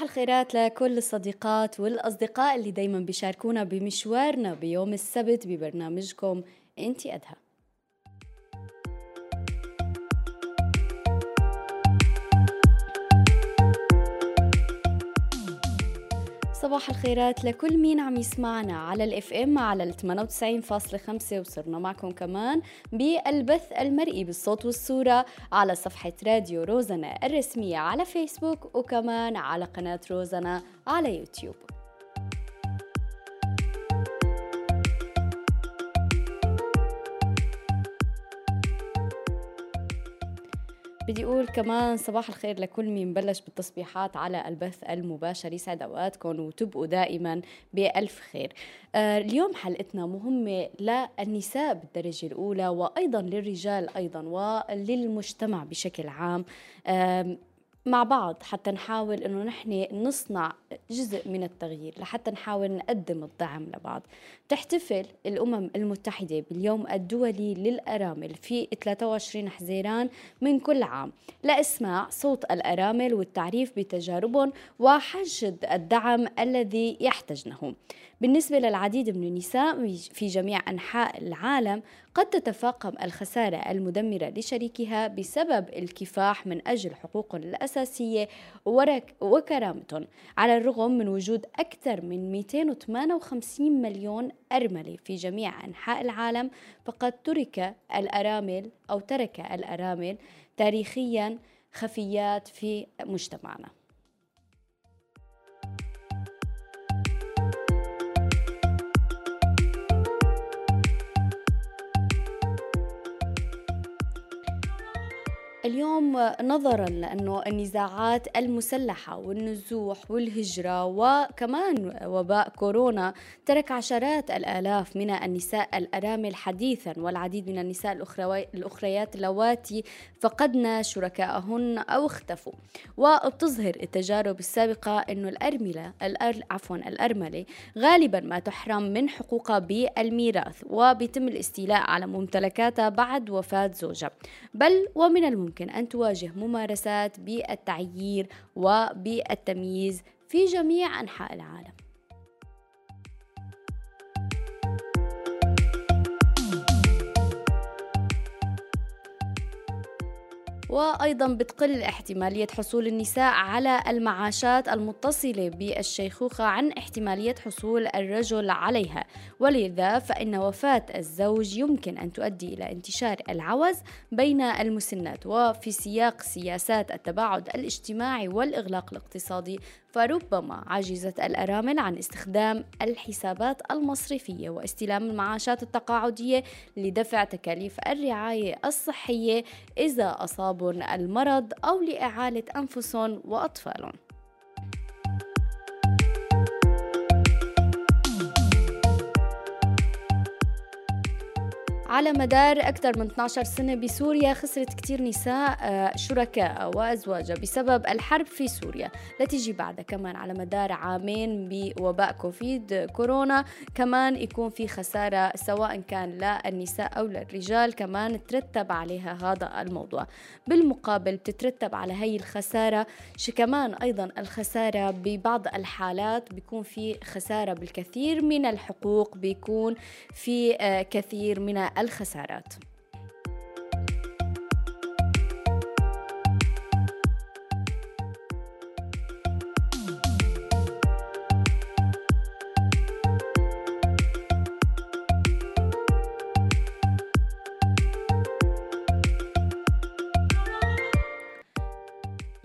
صباح الخيرات لكل الصديقات والأصدقاء اللي دايما بيشاركونا بمشوارنا بيوم السبت ببرنامجكم إنتي أدهى. صباح الخيرات لكل مين عم يسمعنا على الإف إم على ال 98.5 وصرنا معكم كمان بالبث المرئي بالصوت والصورة على صفحة راديو روزنا الرسمية على فيسبوك وكمان على قناة روزنا على يوتيوب. بدي أقول كمان صباح الخير لكل مين بلش بالتصبيحات على البث المباشر يسعد أوقاتكم وتبقوا دائما بألف خير. آه اليوم حلقتنا مهمة للنساء بالدرجة الأولى وأيضا للرجال أيضا وللمجتمع بشكل عام. آه مع بعض حتى نحاول إنه نحن نصنع جزء من التغيير لحتى نحاول نقدم الدعم لبعض. تحتفل الأمم المتحدة باليوم الدولي للأرامل في 23 حزيران من كل عام لإسماع صوت الأرامل والتعريف بتجاربهم وحشد الدعم الذي يحتاجنه بالنسبة للعديد من النساء في جميع أنحاء العالم قد تتفاقم الخسارة المدمرة لشريكها بسبب الكفاح من أجل حقوقهم الأساسية وكرامتهم على الرغم من وجود أكثر من 258 مليون أرملة في جميع أنحاء العالم فقد ترك الأرامل أو ترك الأرامل تاريخيا خفيات في مجتمعنا. اليوم نظرا لأنه النزاعات المسلحة والنزوح والهجرة وكمان وباء كورونا ترك عشرات الآلاف من النساء الأرامل حديثا والعديد من النساء الأخريات اللواتي فقدن شركائهن أو اختفوا. وبتظهر التجارب السابقة إنه الارمله الأر... عفوا الأرملة غالبا ما تحرم من حقوقها بالميراث وبيتم الاستيلاء على ممتلكاتها بعد وفاة زوجها. بل ومن الممكن يمكن أن تواجه ممارسات بالتعيير وبالتمييز في جميع أنحاء العالم. وأيضا بتقل احتمالية حصول النساء على المعاشات المتصلة بالشيخوخة عن احتمالية حصول الرجل عليها. ولذا فإن وفاة الزوج يمكن أن تؤدي إلى انتشار العوز بين المسنات. وفي سياق سياسات التباعد الاجتماعي والإغلاق الاقتصادي فربما عجزت الأرامل عن استخدام الحسابات المصرفية واستلام المعاشات التقاعدية لدفع تكاليف الرعاية الصحية إذا أصابهم المرض أو لإعالة أنفسهم وأطفالهم. على مدار أكثر من 12 سنة بسوريا خسرت كثير نساء آه، شركاء وأزواجها بسبب الحرب في سوريا لتيجي بعدها كمان على مدار عامين بوباء كوفيد كورونا. كمان يكون في خسارة سواء كان للنساء أو للرجال كمان ترتب عليها هذا الموضوع. بالمقابل بتترتب على هي الخسارة كمان أيضا الخسارة ببعض الحالات بيكون في خسارة بالكثير من الحقوق بيكون في آه، كثير من الخسارات.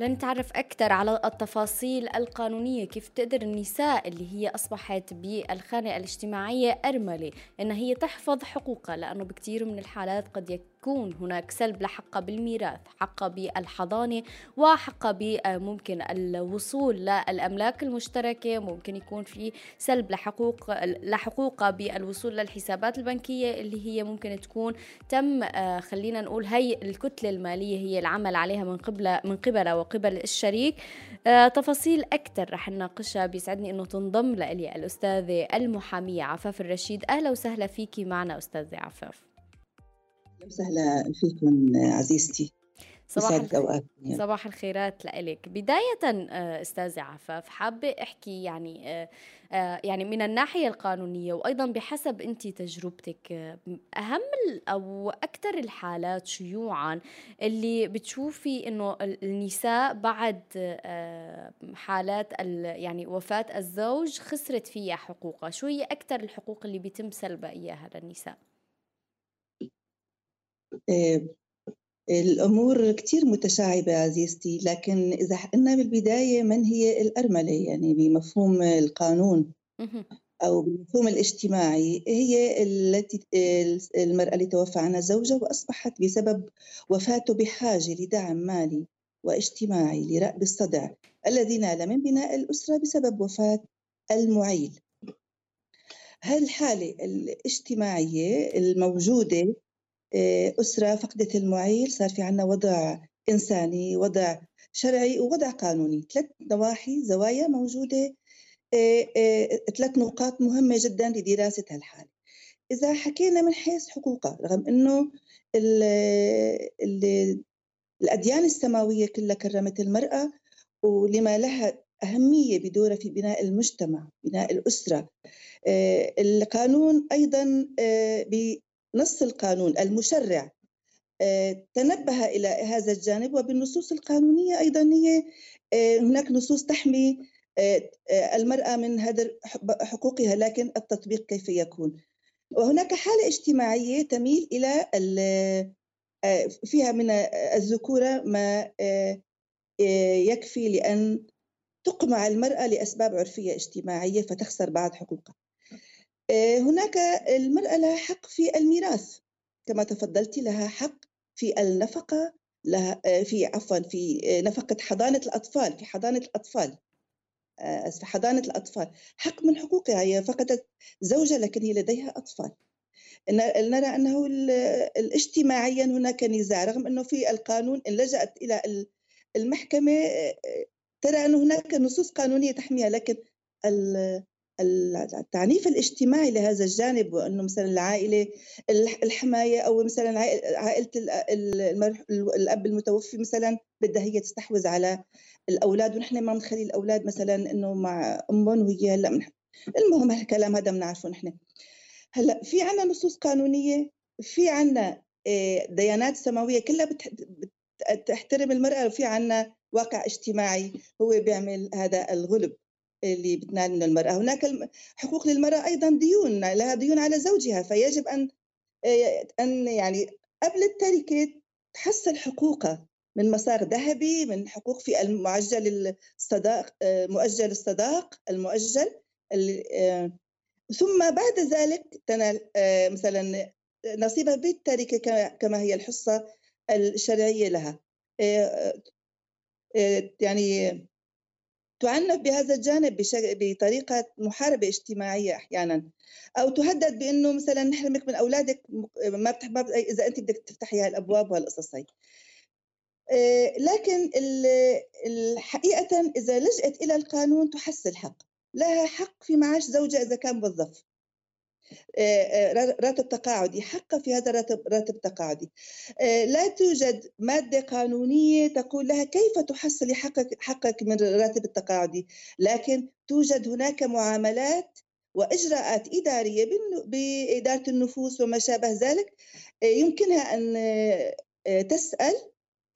لنتعرف أكثر على التفاصيل القانونية كيف تقدر النساء اللي هي أصبحت بالخانة الاجتماعية أرملة إن هي تحفظ حقوقها لأنه بكثير من الحالات قد يكون يكون هناك سلب لحقها بالميراث حقها بالحضانة وحقها بممكن الوصول للأملاك المشتركة ممكن يكون في سلب لحقوق لحقوقها بالوصول للحسابات البنكية اللي هي ممكن تكون تم آه، خلينا نقول هي الكتلة المالية هي العمل عليها من قبل من قبلها وقبل الشريك. آه، تفاصيل أكثر رح نناقشها. بيسعدني إنه تنضم لي الأستاذة المحامية عفاف الرشيد. أهلا وسهلا فيكي معنا أستاذة عفاف. وسهلا فيكم عزيزتي. صباح الخير. صباح الخيرات لإلك. بداية آه، أستاذة عفاف حابة أحكي يعني آه، آه، يعني من الناحية القانونية وأيضا بحسب أنت تجربتك أهم أو أكثر الحالات شيوعا اللي بتشوفي أنه النساء بعد حالات يعني وفاة الزوج خسرت فيها حقوقها. شو هي أكثر الحقوق اللي بيتم سلبها إياها للنساء؟ الأمور كتير متشعبة عزيزتي لكن إذا قلنا بالبداية من هي الأرملة؟ يعني بمفهوم القانون أو بالمفهوم الاجتماعي هي التي المرأة اللي توفى عنها زوجها وأصبحت بسبب وفاته بحاجة لدعم مالي واجتماعي لرأب الصدع الذي نال من بناء الأسرة بسبب وفاة المعيل. هالحالة الاجتماعية الموجودة آه، أسرة فقدت المعيل صار في عنا وضع إنساني وضع شرعي ووضع قانوني. ثلاث نواحي زوايا موجودة آه، آه، ثلاث نقاط مهمة جدا لدراسة هالحالة إذا حكينا من حيث حقوقها رغم أنه ال ال الأديان السماوية كلها كرمت المرأة ولما لها أهمية بدورها في بناء المجتمع بناء الأسرة القانون أيضا نص القانون المشرع. آه، تنبه إلى هذا الجانب وبالنصوص القانونية أيضا هي آه، هناك نصوص تحمي آه، المرأة من هذا حقوقها لكن التطبيق كيف يكون؟ وهناك حالة اجتماعية تميل إلى فيها من الذكورة ما يكفي لأن تقمع المرأة لأسباب عرفية اجتماعية فتخسر بعض حقوقها. هناك المرأة لها حق في الميراث. كما تفضلت لها حق في النفقة لها آه، في عفوا في آه، نفقة حضانة الأطفال في حضانة الأطفال. في حضانة الأطفال. حق من حقوقها هي فقدت زوجة لكن هي لديها أطفال. نرى أنه اجتماعيا هناك نزاع رغم أنه في القانون إن لجأت إلى المحكمة ترى أن هناك نصوص قانونية تحميها لكن التعنيف الاجتماعي لهذا الجانب وأنه مثلا العائلة الحماية أو مثلا عائلة الأب المتوفي مثلا بدها هي تستحوذ على الأولاد ونحن ما بنخلي الأولاد مثلا إنه مع أمهم وهي هلأ المهم هالكلام هذا بنعرفه نحن. هلأ في عنا نصوص قانونية في عنا آه، ديانات سماوية كلها بتحترم المرأة وفي عنا واقع اجتماعي هو بيعمل هذا الغلب. اللي بتنال من المرأة. هناك حقوق للمرأة أيضا ديون لها ديون على زوجها فيجب أن آه، أن يعني قبل التركة تحصل حقوقها من مسار ذهبي من حقوق في المعجل الصداق آه، مؤجل الصداق المؤجل آه، ثم بعد ذلك تنال مثلا نصيبها بالتركة كما هي الحصة الشرعية لها. يعني تعنف بهذا الجانب بطريقة محاربة اجتماعية أحيانا. أو تهدد بأنه مثلا نحرمك من أولادك ما بتحب إذا أنت بدك تفتحي هالأبواب وهالقصص هي آه، لكن حقيقة إذا لجأت إلى القانون تحصل حق. لها حق في معاش زوجها إذا كان موظف راتب تقاعدي حق في هذا راتب راتب تقاعدي. آه، لا توجد مادة قانونية تقول لها كيف تحصلي حقك حقك من الراتب التقاعدي لكن توجد هناك معاملات وإجراءات إدارية بإدارة النفوس وما شابه ذلك يمكنها أن تسأل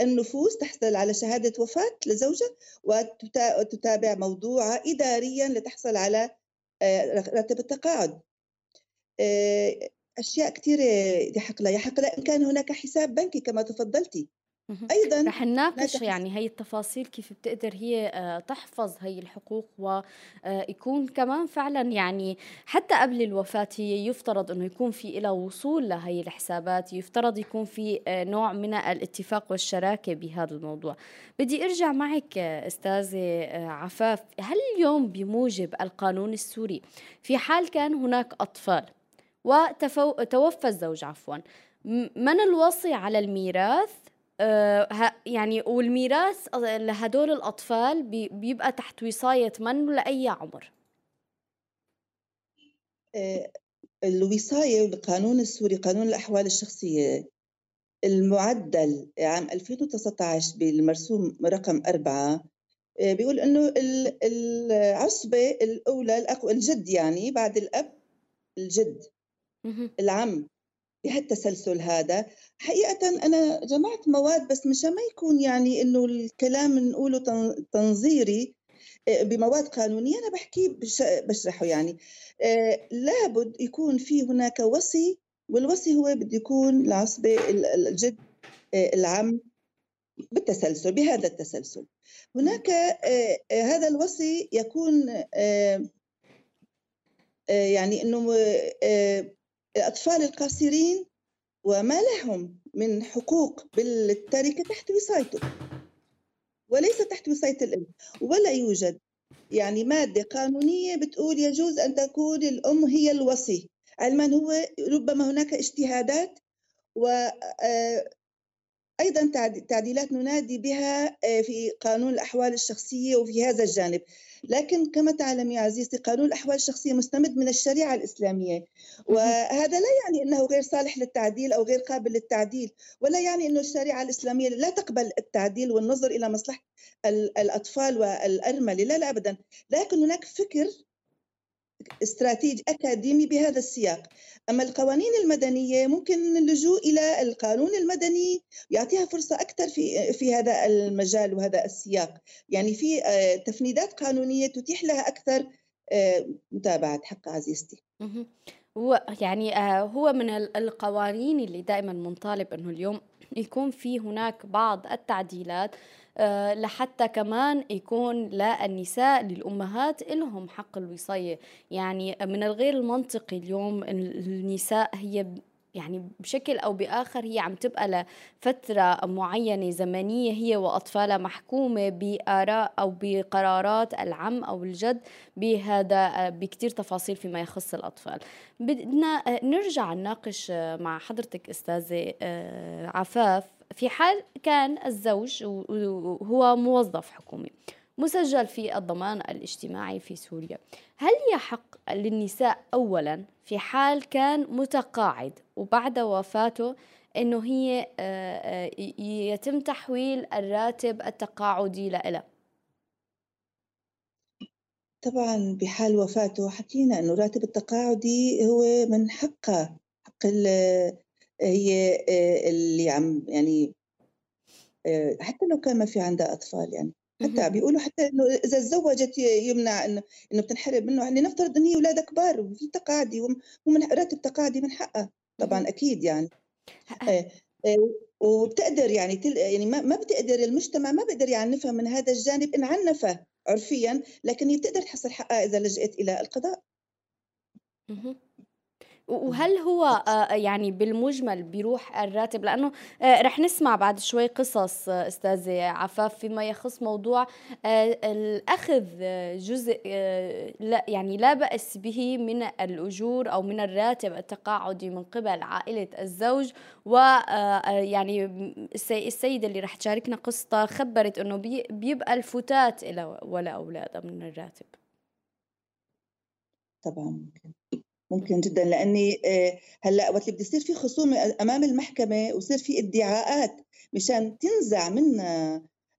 النفوس تحصل على شهادة وفاة لزوجها وتتابع موضوعها اداريا لتحصل على راتب التقاعد. آه، أشياء كثيره يحق لها. يحق لها إن كان هناك حساب بنكي كما تفضلتي. أيضا رح نناقش يعني هي التفاصيل كيف بتقدر هي آه، تحفظ هي الحقوق ويكون آه، كمان فعلا يعني حتى قبل الوفاة هي يفترض إنه يكون في لها وصول لهي الحسابات يفترض يكون في نوع من الاتفاق والشراكة بهذا الموضوع. بدي أرجع معك أستاذة عفاف. هل اليوم بموجب القانون السوري في حال كان هناك أطفال وتوفى الزوج عفوا. من الوصي على الميراث؟ آه يعني والميراث لهدول الأطفال بيبقى تحت وصاية من لأي عمر؟ آه الوصاية والقانون السوري قانون الأحوال الشخصية المعدل عام 2019 بالمرسوم رقم 4 آه، بيقول إنه العصبة الأولى الجد يعني بعد الأب الجد. العم بهالتسلسل هذا. حقيقة أنا جمعت مواد بس مشان ما يكون يعني إنه الكلام نقوله تنظيري آه، بمواد قانونية أنا بحكي بشرحه يعني. آه، لابد يكون في هناك وصي والوصي هو بده يكون العصبة الجد آه، العم بالتسلسل بهذا التسلسل. هناك هذا الوصي يكون يعني إنه الأطفال القاصرين وما لهم من حقوق بالتركة تحت وصايته وليس تحت وصاية الأم ولا يوجد. يعني مادة قانونية بتقول يجوز أن تكون الأم هي الوصي. علما هو ربما هناك اجتهادات و آه، أيضا تعديلات ننادي بها آه، في قانون الأحوال الشخصية وفي هذا الجانب. لكن كما تعلم يا عزيزتي قانون الأحوال الشخصية مستمد من الشريعة الإسلامية. وهذا لا يعني أنه غير صالح للتعديل أو غير قابل للتعديل ولا يعني أنه الشريعة الإسلامية لا تقبل التعديل والنظر إلى مصلحة الأطفال والأرملة لا لا أبدا. لكن هناك فكر استراتيجي أكاديمي بهذا السياق. أما القوانين المدنية ممكن اللجوء إلى القانون المدني يعطيها فرصة أكثر في في هذا المجال وهذا السياق. يعني في آه، تفنيدات قانونية تتيح لها أكثر آه، متابعة حق عزيزتي. هو يعني آه، هو من القوانين اللي دائما منطالب إنه اليوم يكون في هناك بعض التعديلات لحتى كمان يكون للنساء للأمهات لهم حق الوصية. يعني من الغير المنطقي اليوم النساء هي يعني بشكل أو بآخر هي عم تبقى لفترة معينة زمنية هي وأطفالها محكومة بآراء أو بقرارات العم أو الجد بهذا بكثير تفاصيل فيما يخص الأطفال. بدنا نرجع نناقش مع حضرتك أستاذة آه، عفاف. في حال كان الزوج هو موظف حكومي مسجل في الضمان الاجتماعي في سوريا. هل يحق للنساء أولا في حال كان متقاعد وبعد وفاته إنه هي آه، آه، يتم تحويل الراتب التقاعدي لها طبعا بحال وفاته حكينا إنه الراتب التقاعدي هو من حقها حق هي آه، اللي عم يعني حتى لو كان ما في عندها أطفال يعني. حتى بيقولوا حتى إنه إذا تزوجت يمنع إنه إنه بتنحرم منه. يعني نفترض إن هي أولادها كبار وفي تقاعدي ومن راتب تقاعدي من حقها. طبعا أكيد يعني. آه، آه، وبتقدر يعني تل يعني ما ما بتقدر المجتمع ما بيقدر يعنفها من هذا الجانب. إن عنفها عرفيا لكن هي بتقدر تحصل حقها إذا لجأت إلى القضاء. وهل هو آه، يعني بالمجمل بيروح الراتب؟ لأنه آه، رح نسمع بعد شوي قصص آه، أستاذة عفاف فيما يخص موضوع الأخذ جزء لا يعني لا بأس به من الأجور أو من الراتب التقاعدي من قبل عائلة الزوج ويعني السيدة اللي رح تشاركنا قصتها خبرت إنه بيبقى الفتات ولا اولادها من الراتب. طبعا ممكن. ممكن جدا لأني آه، هلأ وقت اللي بده يصير في خصومه أمام المحكمة ويصير في ادعاءات مشان تنزع من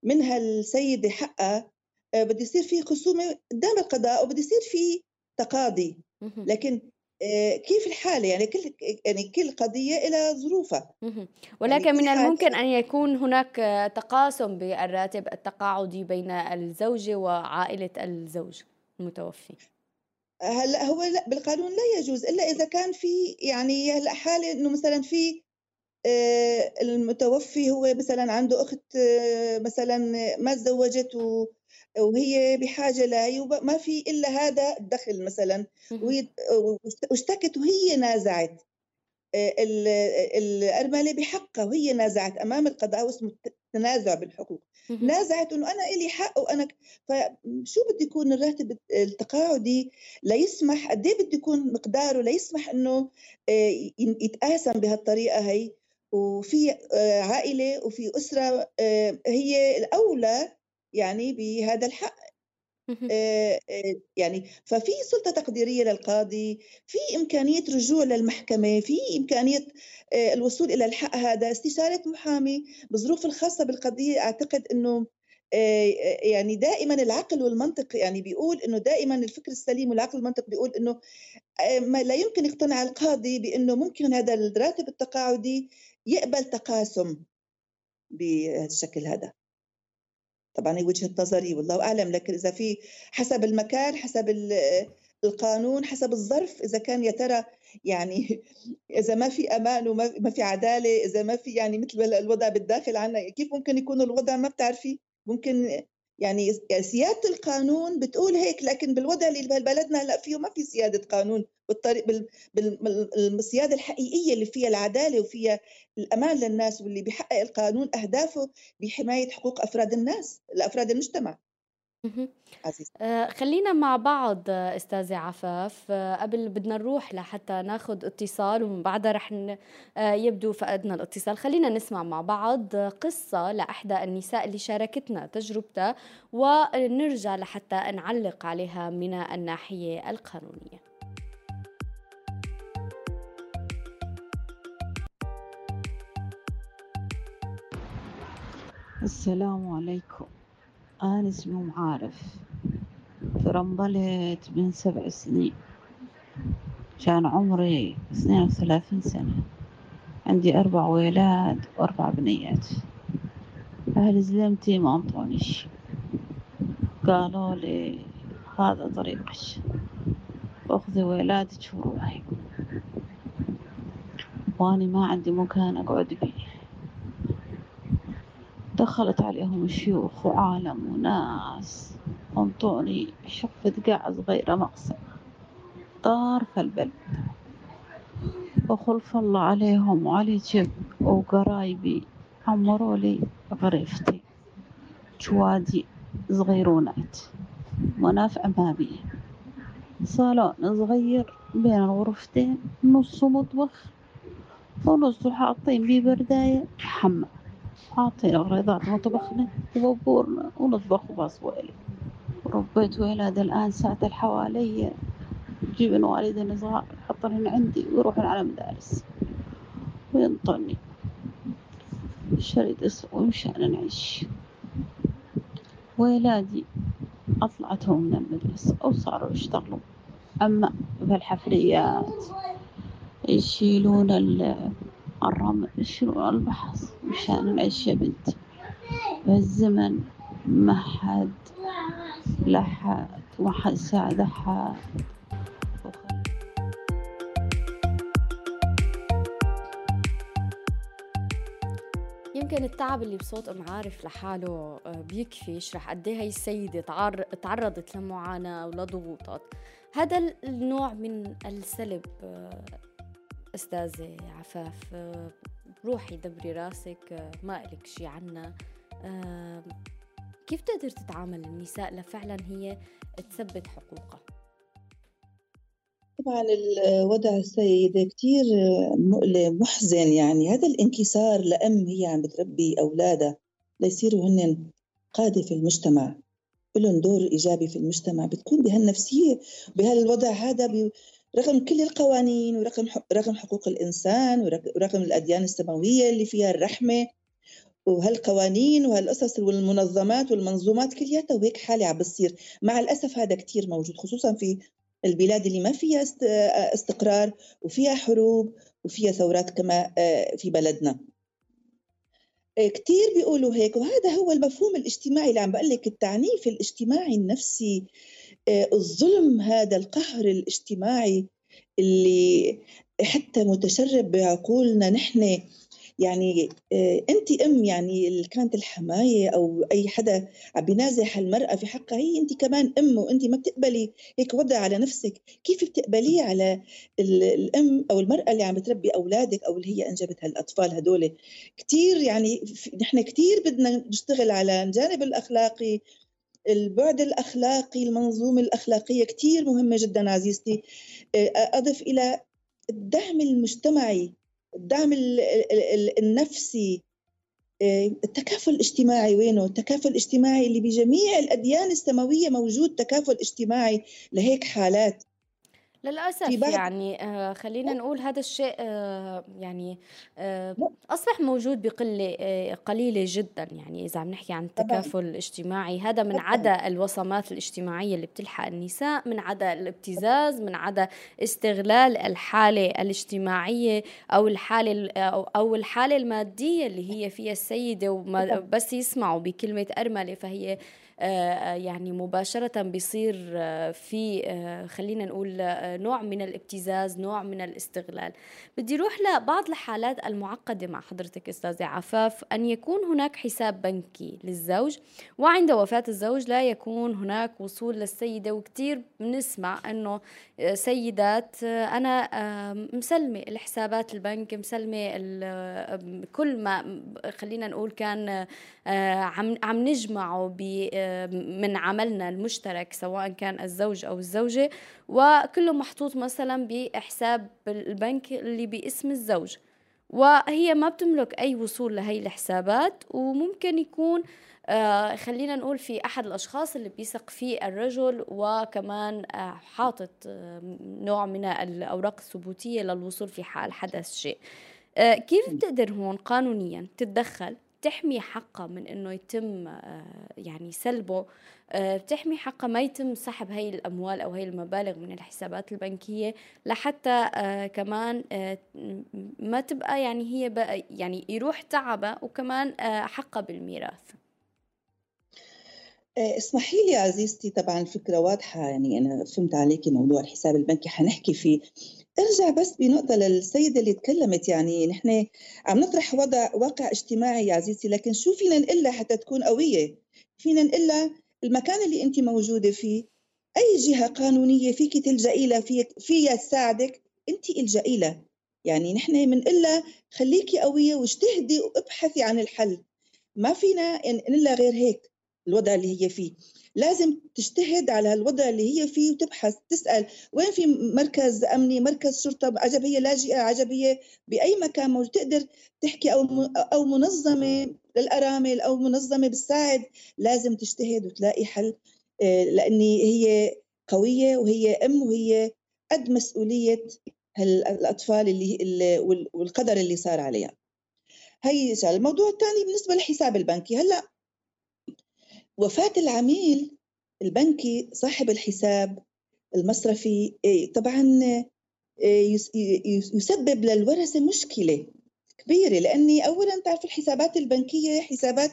منها السيده حقها آه، بده يصير في خصومة قدام القضاء وبده يصير في تقاضي. لكن آه، كيف الحالة؟ يعني كل يعني كل قضية لها ظروفها. ولكن يعني من الممكن أن يكون هناك تقاسم بالراتب التقاعدي بين الزوجة وعائلة الزوج المتوفي. هلا هو لا بالقانون لا يجوز إلا إذا كان في يعني هلا حالة إنه مثلا في آه، المتوفي هو مثلا عنده أخت آه، مثلا ما تزوجت وهي بحاجة لهي وما في إلا هذا الدخل مثلا. واشتكت وهي نازعت آه، الأرملة بحقها وهي نازعت أمام القضاء واسمه التنازع بالحقوق. نازعت إنه أنا إلي حق وأنا فشو بده يكون الراتب التقاعدي؟ ليسمح قد إيه بده يكون مقداره؟ ليسمح إنه آه، يتقاسم بهالطريقة هي. وفي آه، عائلة وفي أسرة هي الأولى يعني بهذا الحق. آه، آه، يعني ففي سلطة تقديرية للقاضي في إمكانية رجوع للمحكمة في إمكانية الوصول إلى الحق هذا استشارة محامي بالظروف الخاصة بالقضية. أعتقد أنه يعني دائما العقل والمنطق يعني بيقول إنه دائما الفكر السليم والعقل والمنطق بيقول إنه ما لا يمكن يقتنع القاضي بإنه ممكن هذا الراتب التقاعدي يقبل تقاسم بالشكل هذا. طبعا هي وجهة نظري والله أعلم. لكن إذا في حسب المكان حسب القانون حسب الظرف إذا كان يا ترى يعني إذا ما في أمان وما في عدالة إذا ما في يعني مثل الوضع بالداخل عنا كيف ممكن يكون الوضع ما بتعرفي ممكن يعني سياده القانون بتقول هيك لكن بالوضع اللي ببلدنا هلا فيه ما في سياده قانون بالطريق بالسياده الحقيقية اللي فيها العدالة وفيها الأمان للناس واللي بيحقق القانون أهدافه بحماية حقوق أفراد الناس لأفراد المجتمع. آه خلينا مع بعض أستاذة عفاف. آه قبل بدنا نروح لحتى ناخذ اتصال ومن بعدها رح آه يبدو فقدنا الاتصال. خلينا نسمع مع بعض قصة لأحدى النساء اللي شاركتنا تجربتها ونرجع لحتى نعلق عليها من الناحية القانونية. السلام عليكم. أنا اسمي معارف. ترملت من سبع سنين. كان عمري اثنين وثلاثين سنة. عندي أربع ولاد وأربع بنيات. أهل زلمتي ما أنطونيش. قالوا لي هذا طريقك. أخذي ولادك وروحي. وأنا ما عندي مكان أقعد فيه دخلت عليهم شيوخ وعالم وناس. انطوني شفة قاع صغيرة طار في البلد. وخلف الله عليهم وعلي جب وقرايبي عمروا لي غريفتي جوادي صغيرونات. منافع ما صالون صغير بين الغرفتين نصه مطبخ ونصه حاطين بيه برداية. حمام حاطين أغراضات وطبخنا وبورنا ونطبخ وبصوالي ربيت ولاد الآن ساعة الحوالي جيبن والدين صغار حطنهن عندي ويروحون على مدارس وينطني شريط أسوي مشان نعيش. ولادي أطلعتهم من المدرسة وصاروا يشتغلوا. أما في الحفريات يشيلون الرمل يشيلون البحث مشان نعيش يا بنتي بهالزمن ما حد لحد وما حد ساعد أحد يمكن التعب اللي بصوت ام عارف لحاله آه، بيكفي يشرح قد إيه هي السيدة تعرضت لمعاناة ولضغوطات. هذا النوع من السلب آه، استاذه عفاف آه، روحي دبري راسك ما إلك شي عنا. كيف تقدر تتعامل؟ النساء لفعلا هي تثبت حقوقها. طبعا الوضع السيدة كتير مؤلم محزن يعني. هذا الانكسار لأم هي عم بتربي أولادها ليصيروا هن قادة في المجتمع. لهم دور إيجابي في المجتمع. بتكون بهالنفسية بهالوضع هذا رغم كل القوانين ورغم رغم حقوق الإنسان ورغم الأديان السماوية اللي فيها الرحمة وهالقوانين وهالقصص والمنظمات والمنظومات كلياتها وهيك حالة عم بتصير. مع الأسف هذا كتير موجود خصوصا في البلاد اللي ما فيها استقرار وفيها حروب وفيها ثورات كما آه، في بلدنا. آه، كتير بيقولوا هيك وهذا هو المفهوم الاجتماعي اللي عم بقول لك التعنيف الاجتماعي النفسي. آه، الظلم هذا القهر الاجتماعي اللي حتى متشرب بعقولنا نحن يعني آه، أنت أم يعني اللي كانت الحماية أو أي حدا عم بينازح المرأة في حقها هي أنت كمان أم وأنت ما بتقبلي هيك وضع على نفسك. كيف بتقبليه على الأم أو المرأة اللي عم بتربي أولادك أو اللي هي أنجبت هالأطفال هدول؟ كثير يعني نحن كثير بدنا نشتغل على الجانب الأخلاقي البعد الأخلاقي المنظومة الأخلاقية كثير مهمة جدا عزيزتي. آه، أضف إلى الدعم المجتمعي الدعم النفسي. آه، التكافل الاجتماعي وينه؟ التكافل الاجتماعي اللي بجميع الأديان السماوية موجود تكافل اجتماعي لهيك حالات. للأسف يعني آه خلينا نقول هذا الشيء آه يعني آه أصبح موجود بقلة قليلة جدا يعني إذا عم نحكي عن التكافل الاجتماعي. هذا من عدا الوصمات الاجتماعية اللي بتلحق النساء من عدا الابتزاز من عدا استغلال الحالة الاجتماعية أو الحالة أو الحالة المادية اللي هي فيها السيدة وبس يسمعوا بكلمة أرملة فهي يعني مباشرة بيصير آه، في آه، خلينا نقول نوع من الابتزاز نوع من الاستغلال. بدي روح لبعض الحالات المعقدة مع حضرتك أستاذة عفاف. أن يكون هناك حساب بنكي للزوج وعند وفاة الزوج لا يكون هناك وصول للسيدة. وكتير بنسمع أنه سيدات أنا مسلمة الحسابات البنك مسلمة كل ما خلينا نقول كان عم عم نجمعه من عملنا المشترك سواء كان الزوج أو الزوجة. وكله محطوط مثلا بحساب البنك اللي باسم الزوج. وهي ما بتملك أي وصول لهي الحسابات وممكن يكون آه خلينا نقول في أحد الأشخاص اللي بيثق فيه الرجل وكمان آه حاطط آه نوع من الأوراق الثبوتية للوصول في حال حدث شيء. كيف بتقدر هون قانونيا تتدخل بتحمي حقها من إنه يتم آه، يعني سلبه. آه، بتحمي حقها ما يتم سحب هاي الأموال أو هاي المبالغ من الحسابات البنكية لحتى آه، كمان ما تبقى يعني هي بقى يعني يروح تعبها وكمان حقها بالميراث. اسمحي لي عزيزتي طبعا الفكرة واضحة يعني أنا فهمت عليكي موضوع الحساب البنكي. حنحكي فيه. ارجع بس بنقطة للسيدة اللي تكلمت يعني نحن عم نطرح وضع واقع اجتماعي يا عزيزتي لكن شو فينا نقلها حتى تكون قوية؟ فينا نقلها المكان اللي أنت موجودة فيه أي جهة قانونية فيك تلجئي لها في فيها تساعدك أنت إلجئي لها. يعني نحن بنقول خليكي قوية واجتهدي وابحثي عن الحل. ما فينا نقول غير هيك الوضع اللي هي فيه. لازم تجتهد على الوضع اللي هي فيه وتبحث تسأل وين في مركز أمني مركز شرطة عجب هي لاجئة عجب هي بأي مكان موجود تقدر تحكي أو أو منظمة للأرامل أو منظمة بتساعد لازم تجتهد وتلاقي حل آه، لأني هي قوية وهي أم وهي قد مسؤولية الأطفال اللي والقدر اللي صار عليها. هي الموضوع الثاني بالنسبة للحساب البنكي. هلأ وفاة العميل البنكي صاحب الحساب المصرفي إيه، طبعا إيه، يسبب للورثة مشكلة كبيرة لأني أولا تعرف الحسابات البنكية حسابات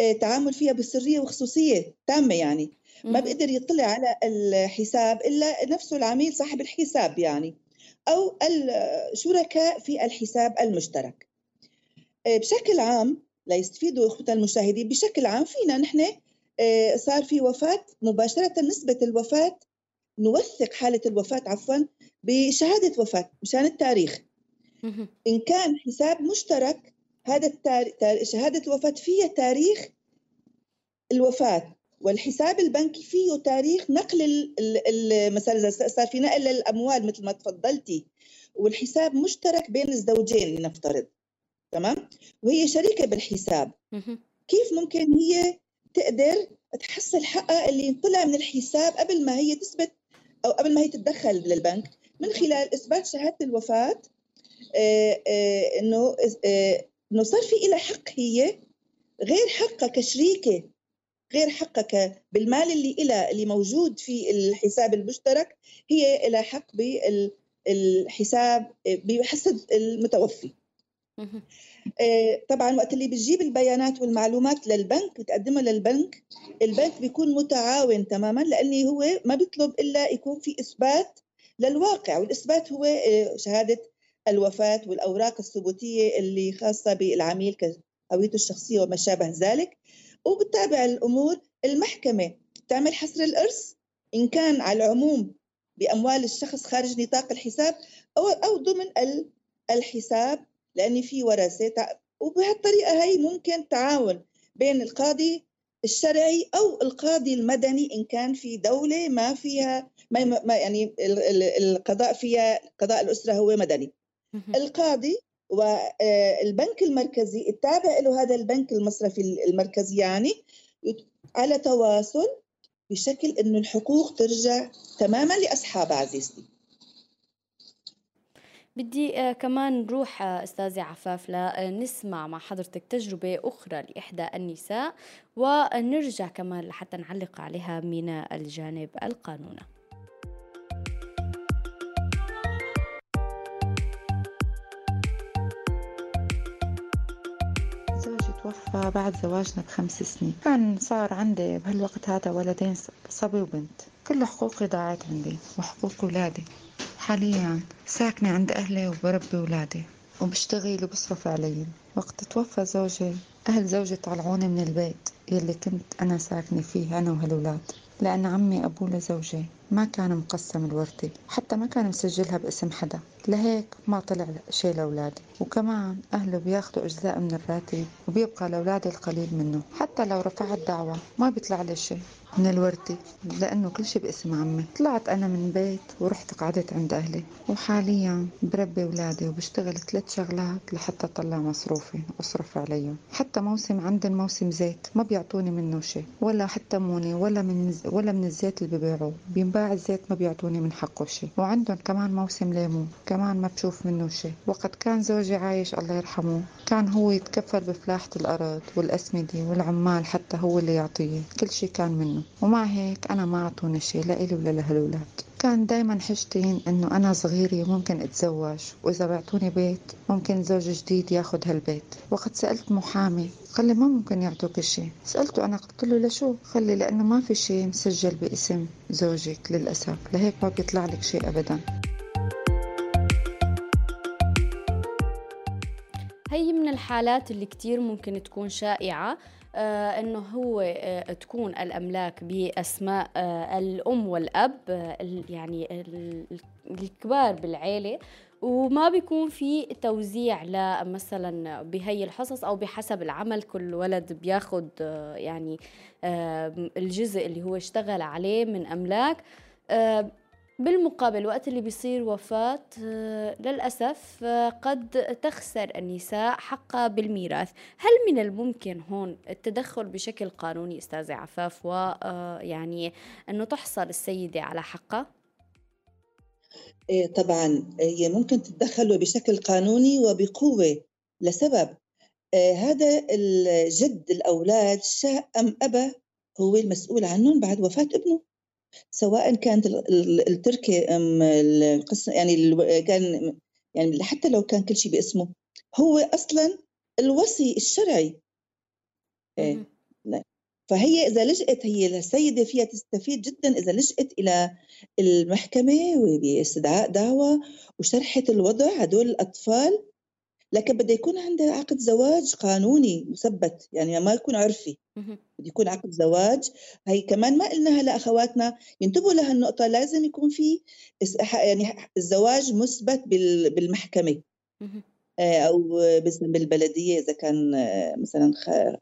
إيه، تعامل فيها بسرية وخصوصية تامة يعني. ما بيقدر يطلع على الحساب إلا نفسه العميل صاحب الحساب يعني أو الشركاء في الحساب المشترك. بشكل عام ليستفيدوا اخوتنا المشاهدين بشكل عام فينا نحن صار في وفاة. مباشرة نسبة الوفاة نوثق حالة الوفاة عفوا بشهادة وفاة مشان التاريخ. إن كان حساب مشترك هذا شهادة الوفاة فيها تاريخ الوفاة والحساب البنكي فيه تاريخ نقل مثلا إذا صار في نقل الأموال مثل ما تفضلتي والحساب مشترك بين الزوجين لنفترض تمام؟ وهي شريكة بالحساب. كيف ممكن هي تقدر تحصل حقها اللي طلع من الحساب قبل ما هي تثبت أو قبل ما هي تتدخل للبنك. من خلال إثبات شهادة الوفاة آه، آه، إنه آه، إنه صار في لها حق هي غير حقها كشريكة غير حقها بالمال اللي إلها اللي موجود في الحساب المشترك هي لها حق بالحساب بحسب المتوفي. طبعا وقت اللي بتجيب البيانات والمعلومات للبنك بتقدمها للبنك البنك بيكون متعاون تماما لأني هو ما بيطلب إلا يكون في إثبات للواقع والإثبات هو آه، شهادة الوفاة والأوراق الثبوتية اللي خاصة بالعميل كهويته الشخصية وما شابه ذلك. وبتتابع الأمور المحكمة تعمل حصر الإرث إن كان على العموم بأموال الشخص خارج نطاق الحساب أو أو ضمن الحساب. لأن في ورثة وبهالطريقة هي ممكن تعاون بين القاضي الشرعي أو القاضي المدني إن كان في دولة ما فيها ما, يعني القضاء فيها قضاء الأسرة هو مدني. القاضي والبنك المركزي التابع له هذا البنك المصرفي المركزي يعني على تواصل بشكل إنه الحقوق ترجع تماما لاصحابها عزيزتي. بدي آه كمان نروح آه أستاذة عفاف لنسمع مع حضرتك تجربة أخرى لإحدى النساء ونرجع كمان لحتى نعلق عليها من الجانب القانوني. توفى بعد زواجنا بخمس سنين. كان صار عندي بهالوقت هذا ولدين صبي وبنت. كل حقوقي ضاعت عندي وحقوق أولادي حاليا ساكنة عند أهلي وبربي ولادي وبشتغل وبصرف علي. وقت توفى زوجي أهل زوجي طلعوني من البيت يلي كنت أنا ساكنة فيه أنا وهالولاد. لأن عمي أبوه لزوجي ما كان مقسم الورثة حتى ما كان مسجلها باسم حدا. لهيك ما طلع شيء لأولادي. وكمان أهله بياخدوا أجزاء من الراتب وبيبقى لأولادي القليل منه. حتى لو رفعت دعوة ما بيطلع لي شيء من الوردة لأنه كل شي باسم عمي. طلعت أنا من بيت ورحت قعدت عند أهلي. وحاليا بربي أولادي وبشتغل ثلاث شغلات لحتى أطلع مصروفي وأصرف عليهم. حتى موسم عندي موسم زيت ما بيعطوني منه شيء ولا حتى موني ولا من ولا من الزيت اللي ببيعوه. بينباع الزيت ما بيعطوني من حقه شيء وعندهم كمان موسم ليمون كمان ما بشوف منه شيء وقت كان زوجي عايش الله يرحمه كان هو يتكفل بفلاحة الأرض والأسمدة والعمال حتى هو اللي يعطيه. كل شيء كان منه. ومع هيك أنا ما أعطوني شيء لإلي ولا لهالولاد. كان دايما حجتين إنه أنا صغيرة ممكن أتزوج وإذا بعتوني بيت ممكن زوج جديد ياخد هالبيت. وقت سألت محامي قال لي ما ممكن يعطوك شيء سألته أنا قلت له لشو؟ قال لي لأنه ما في شيء مسجل باسم زوجك للأسف لهيك ما بيطلع لك شيء ابدا. هي من الحالات اللي كتير ممكن تكون شائعة. إنه هو آه تكون الأملاك بأسماء آه الأم والأب آه يعني الكبار بالعيلة. وما بيكون في توزيع لمثلا بهي الحصص أو بحسب العمل. كل ولد بياخد آه يعني آه الجزء اللي هو اشتغل عليه من أملاك. آه بالمقابل وقت اللي بيصير وفاة للأسف قد تخسر النساء حقها بالميراث. هل من الممكن هون التدخل بشكل قانوني أستاذة عفاف؟ ويعني أنه تحصل السيدة على حقها؟ إيه طبعا هي ممكن تتدخل بشكل قانوني وبقوة لسبب. إيه هذا الجد الأولاد شاء أم أبى هو المسؤول عنهم بعد وفاة ابنه. سواء كانت التركه أم القصة يعني كان يعني حتى لو كان كل شيء باسمه هو أصلا الوصي الشرعي إيه. فهي إذا لجأت هي السيدة فيها تستفيد جدا إذا لجأت إلى المحكمة وباستدعاء دعوى وشرحت الوضع هدول الأطفال لكن بده يكون عندها عقد زواج قانوني مثبت يعني ما يكون عرفي. بده يكون عقد زواج. هي كمان ما قلناها لأخواتنا ينتبهوا لهالنقطه لازم يكون في يعني الزواج مثبت بالمحكمة. آه، أو بالبلدية إذا كان آه، مثلا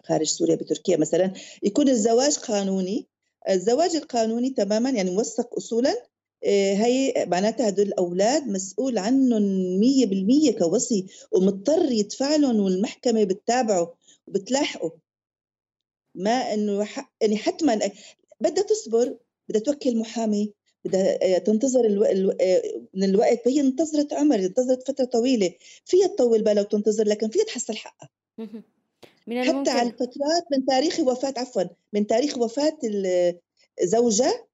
خارج سوريا بتركيا مثلا يكون الزواج قانوني. الزواج القانوني تماما يعني موثق اصولا. هي معناتها هدول الاولاد مسؤول عنهم 100% كوصي ومضطر يدفع لهم والمحكمة بتتابعه وبتلاحقه ما إنه يعني حتما بدها تصبر بدها توكل محامي بدها آه، تنتظر ألو... ألو... آه، من الوقت هي انتظرت عمر انتظرت فترة طويلة. فيها تطول بالها وتنتظر لكن فيها تحصل حقها. من حتى على الفترات من تاريخ وفاة عفوا من تاريخ وفاة الزوجه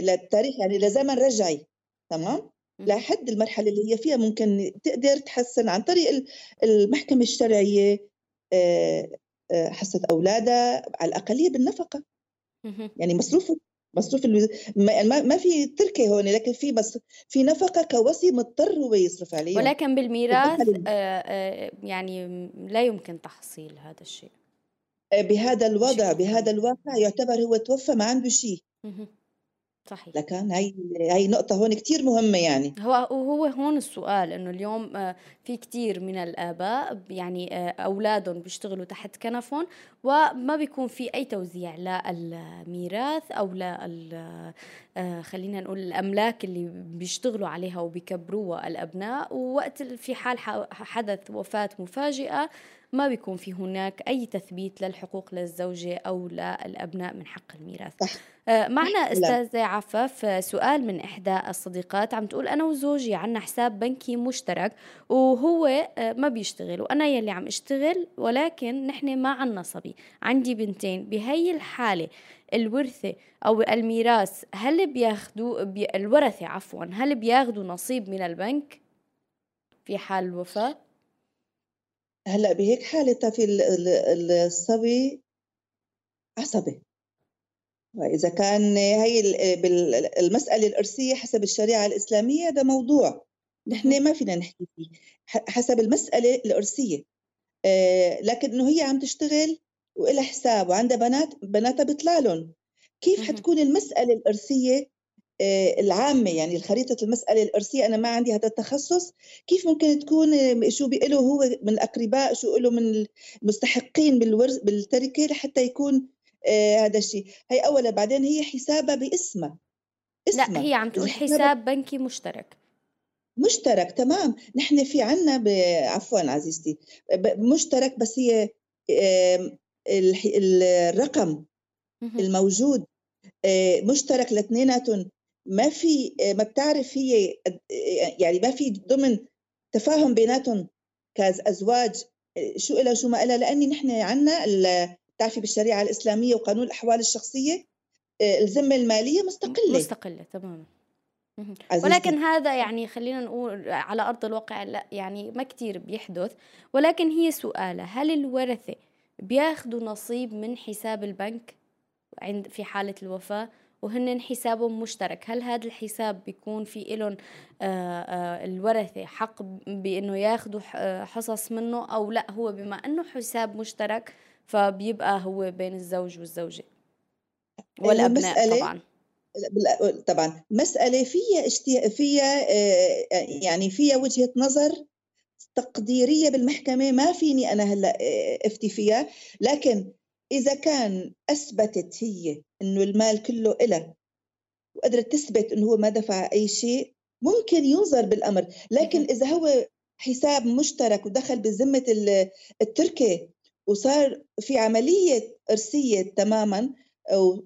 للتاريخ يعني لزمن رجعي تمام؟ لحد المرحلة اللي هي فيها ممكن تقدر تحسن عن طريق المحكمة الشرعية آه، آه، حصة أولادها على الأقلية بالنفقة. يعني مصروف مصروف ما, ما في تركة هون لكن في بس في نفقة كوصي مضطر هو يصرف عليه ولكن بالميراث آه، يعني لا يمكن تحصيل هذا الشيء. بهذا الوضع بهذا الواقع يعتبر هو توفى ما عنده شيء. صحيح. لكن هي هي نقطة هون كتير مهمة يعني. هو وهو هون السؤال إنه اليوم آه، في كثير من الآباء يعني آه، أولادهم بيشتغلوا تحت كنفهم وما بيكون في أي توزيع لا الميراث أو لا آه، خلينا نقول الأملاك اللي بيشتغلوا عليها وبيكبروها الأبناء. ووقت في حال حدث وفاة مفاجئة ما بيكون في هناك أي تثبيت للحقوق للزوجة أو للأبناء من حق الميراث. آه، معنا أستاذة عفاف سؤال من إحدى الصديقات. عم تقول أنا وزوجي عنا حساب بنكي مشترك وهو آه، ما بيشتغل وأنا يلي عم أشتغل ولكن نحن ما عنا صبي. عندي بنتين. بهي الحالة الورثة أو الميراث هل بياخدوا بي الورثة عفوا هل بياخدوا نصيب من البنك في حال الوفاة؟ هلا بهيك حالة في الصبي عصبي. وإذا كان هي المسألة الإرثية حسب الشريعة الإسلامية ده موضوع. نحن ما فينا نحكي فيه حسب المسألة الإرثية آه، لكن إنه هي عم تشتغل وإلها حساب وعندها بنات بناتها بيطلع لهم. كيف حتكون المسألة الإرثية العامة يعني الخريطة المسألة الإرثية. أنا ما عندي هذا التخصص. كيف ممكن تكون آه، شو بيقله هو من الأقرباء شو له من المستحقين بالورث بالتركة لحتى يكون آه هذا الشيء. هي أولا بعدين هي حسابها باسمها. لا هي عم تقول حساب بنكي مشترك. مشترك تمام. نحن في عنا عفوا عزيزتي مشترك بس هي الرقم الموجود آه، مشترك لاثنيناتهم. ما في ما بتعرف هي يعني ما في ضمن تفاهم بيناتهم كأزواج شو إلها وشو ما إلها لأني نحن عندنا بتعرفي بالشريعة الإسلامية وقانون الأحوال الشخصية الذمة المالية مستقلة. مستقلة تماما. ولكن هذا يعني خلينا نقول على أرض الواقع لا يعني ما كثير بيحدث. ولكن هي سؤالة هل الورثة بياخذوا نصيب من حساب البنك عند في حالة الوفاة؟ وهن حسابهم مشترك. هل هذا الحساب بيكون في لهم آه، آه، الورثة حق بأنه ياخذوا آه، حصص منه أو لا؟ هو بما أنه حساب مشترك فبيبقى هو بين الزوج والزوجة والأبناء طبعا. طبعا. مسألة فيها اشتي... فيها يعني فيها وجهة نظر تقديرية بالمحكمة ما فيني أنا هلأ أفتي فيها. لكن إذا كان أثبتت هي إنه المال كله إلها وقدرت تثبت إنه هو ما دفع أي شيء ممكن ينظر بالأمر. لكن إذا هو حساب مشترك ودخل بذمة التركي وصار في عملية إرثية تماما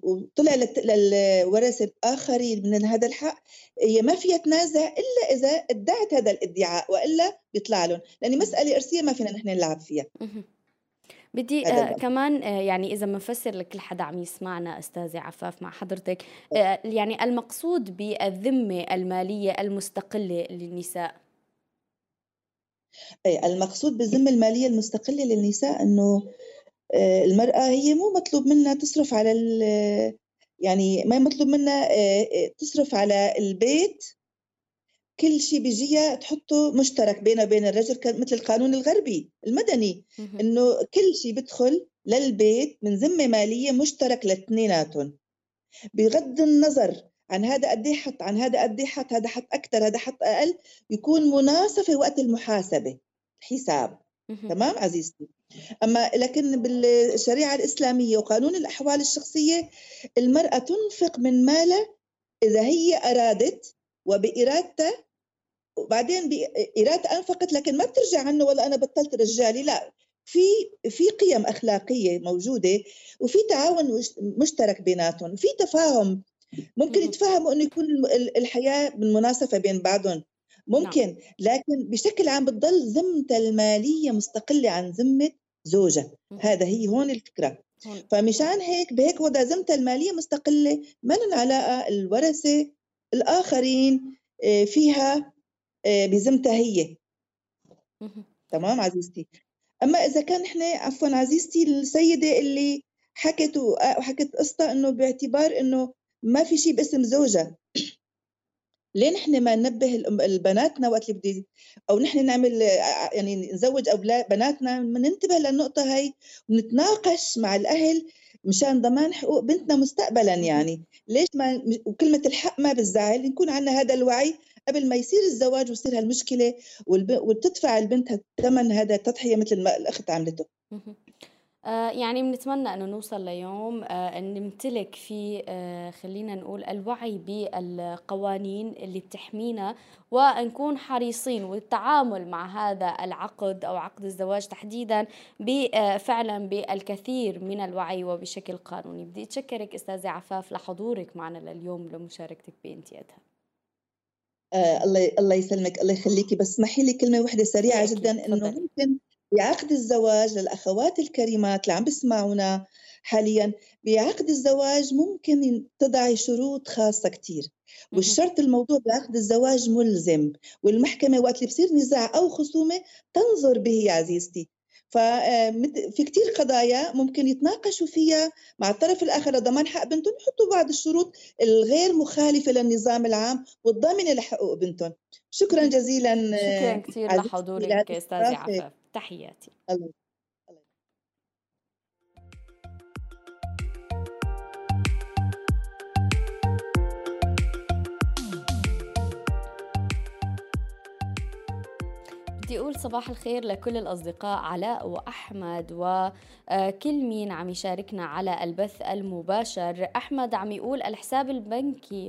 وطلع للورثة الآخرين من هذا الحق هي ما فيها تنازع إلا إذا ادعت هذا الادعاء وإلا بيطلع لهم. لأن مسألة إرثية ما فينا نحن نلعب فيها. بدي آه كمان آه يعني إذا بنفسر لكل حدا عم يسمعنا أستاذة عفاف مع حضرتك آه يعني المقصود بالذمة المالية المستقلة للنساء؟ أي المقصود بالذمة المالية المستقلة للنساء أنه آه المرأة هي مو مطلوب منها تصرف على يعني ما مطلوب منها آه، آه، تصرف على البيت كل شيء بيجيها تحطه مشترك بينها وبين الرجل مثل القانون الغربي المدني. إنه كل شيء بيدخل للبيت من ذمة مالية مشترك لاثنيناتهم. بغض النظر عن هذا قد إيه حط عن هذا قد إيه حط هذا حط أكثر هذا حط أقل يكون مناصفه وقت المحاسبة الحساب تمام عزيزتي؟ أما لكن بالشريعة الإسلامية وقانون الأحوال الشخصية المرأة تنفق من مالها إذا هي أرادت وبإرادته وبعدين بإرادة أنفقت لكن ما بترجع عنه ولا أنا بطلت رجالي لا. في في قيم أخلاقية موجودة وفي تعاون مشترك بيناتهم في تفاهم. ممكن يتفاهموا إنه يكون الحياة بالمناسبه بين بعضهم. ممكن نعم. لكن بشكل عام بتضل ذمته المالية مستقلة عن ذمة زوجها. هذا هي هون الفكرة. فمشان هيك بهيك وضع ذمته المالية مستقلة ما لهم علاقه الورثة الآخرين آه، فيها آه، بذمتها هي. تمام عزيزتي؟ أما إذا كان إحنا عفوا عزيزتي السيدة اللي حكت وحكت قصة إنه باعتبار إنه ما في شيء باسم زوجها. ليه نحن ما ننبه البناتنا وقت اللي بدي أو نحن نعمل يعني نزوج أولاد بناتنا؟ ننتبه للنقطة هي ونتناقش مع الأهل مشان ضمان حقوق بنتنا مستقبلا يعني. ليش ما وكلمة الحق ما بالزعل نكون عندنا هذا الوعي قبل ما يصير الزواج ويصير هالمشكلة وتدفع البنت ثمن هذا التضحية مثل ما الأخت عملته. آه، يعني بنتمنى إنه نوصل ليوم آه، إن نمتلك فيه آه، خلينا نقول الوعي بالقوانين اللي بتحمينا ونكون حريصين والتعامل مع هذا العقد أو عقد الزواج تحديدا فعلا بالكثير من الوعي وبشكل قانوني. بدي أتشكرك أستاذة عفاف لحضورك معنا لليوم لمشاركتك بامتيازها آه الله الله يسلمك الله يخليكي. بس اسمحي لي كلمة واحدة سريعة جدا إنه ممكن بعقد الزواج للأخوات الكريمات اللي عم بسمعونا حاليا بعقد الزواج ممكن تضعي شروط خاصة كتير. والشرط الموضوع بعقد الزواج ملزم والمحكمة وقت اللي بصير نزاع أو خصومة تنظر به يا عزيزتي. ففي كتير قضايا ممكن يتناقشوا فيها مع الطرف الآخر. لضمان حق بنتهم يحطوا بعض الشروط الغير مخالفة للنظام العام والضامنة لحقوق بنتهم. شكرا جزيلا شكرا كثير لحضورك أستاذة عفاف تحياتي. الله. بدي أقول صباح الخير لكل الأصدقاء علاء وأحمد وكل مين عم يشاركنا على البث المباشر. أحمد عم يقول الحساب البنكي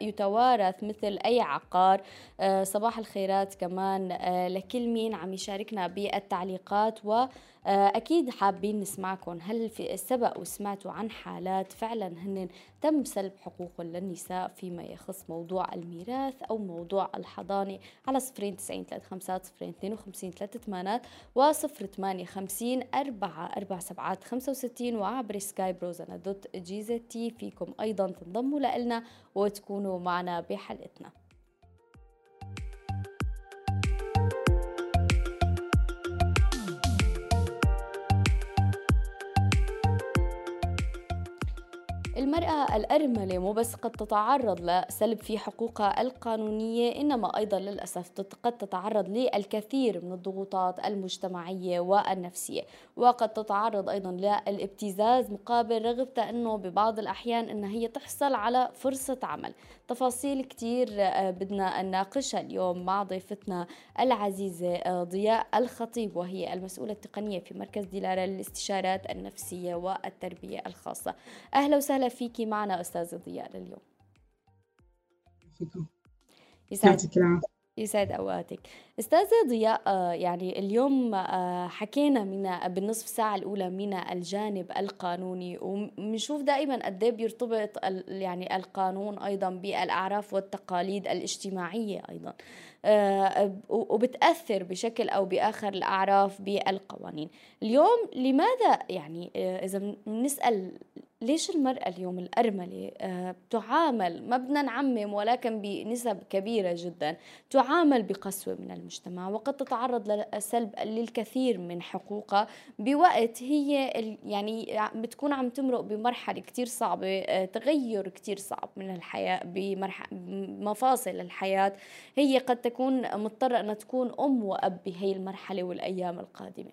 يتوارث مثل أي عقار. آه، صباح الخيرات كمان آه، لكل مين عم يشاركنا بالتعليقات و أكيد حابين نسمعكم. هل في سبق وسمعتوا عن حالات فعلا هن تم سلب حقوق للنساء فيما يخص موضوع الميراث أو موضوع الحضانة على صفرين تسعين ثلاثة خمسات صفرين اثنين وخمسين ثلاثة ثمانات وصفر ثمانية خمسين أربعة أربع سبعات خمسة وستين وعبر سكاي بروزنا دوت جيزة تي فيكم أيضا تنضموا لنا وتكونوا معنا بحلقتنا. المرأة الأرملة مو بس قد تتعرض لسلب في حقوقها القانونية إنما أيضا للأسف قد تتعرض للكثير من الضغوطات المجتمعية والنفسية. وقد تتعرض أيضا للابتزاز مقابل رغبتها أنه ببعض الأحيان أنها هي تحصل على فرصة عمل. تفاصيل كتير آه، بدنا نناقشها اليوم مع ضيفتنا العزيزة آه، ضياء الخطيب وهي المسؤولة التقنية في مركز دلالة للاستشارات النفسية والتربية الخاصة. أهلا وسهلا فيكي معنا أستاذة ضياء لليوم. فيكم يسعد يسعد أوقاتك. أستاذة ضياء آه، يعني اليوم آه، حكينا من بالنصف ساعة الأولى من الجانب القانوني وبنشوف دائما قد إيه بيرتبط يعني القانون أيضا بالأعراف والتقاليد الاجتماعية أيضا. آه، وبتأثر بشكل أو بآخر الأعراف بالقوانين. اليوم لماذا يعني إذا بنسأل ليش المرأة اليوم الأرملة آه، تعامل ما بدنا نعمم ولكن بنسب كبيرة جدا تعامل بقسوة من المجتمع وقد تتعرض لسلب للكثير من حقوقها بوقت هي يعني بتكون عم تمرق بمرحلة كتير صعبة آه، تغير كتير صعب من الحياة بمفاصل الحياة. هي قد تكون مضطرة أنها تكون أم وأب بهي المرحلة والأيام القادمة.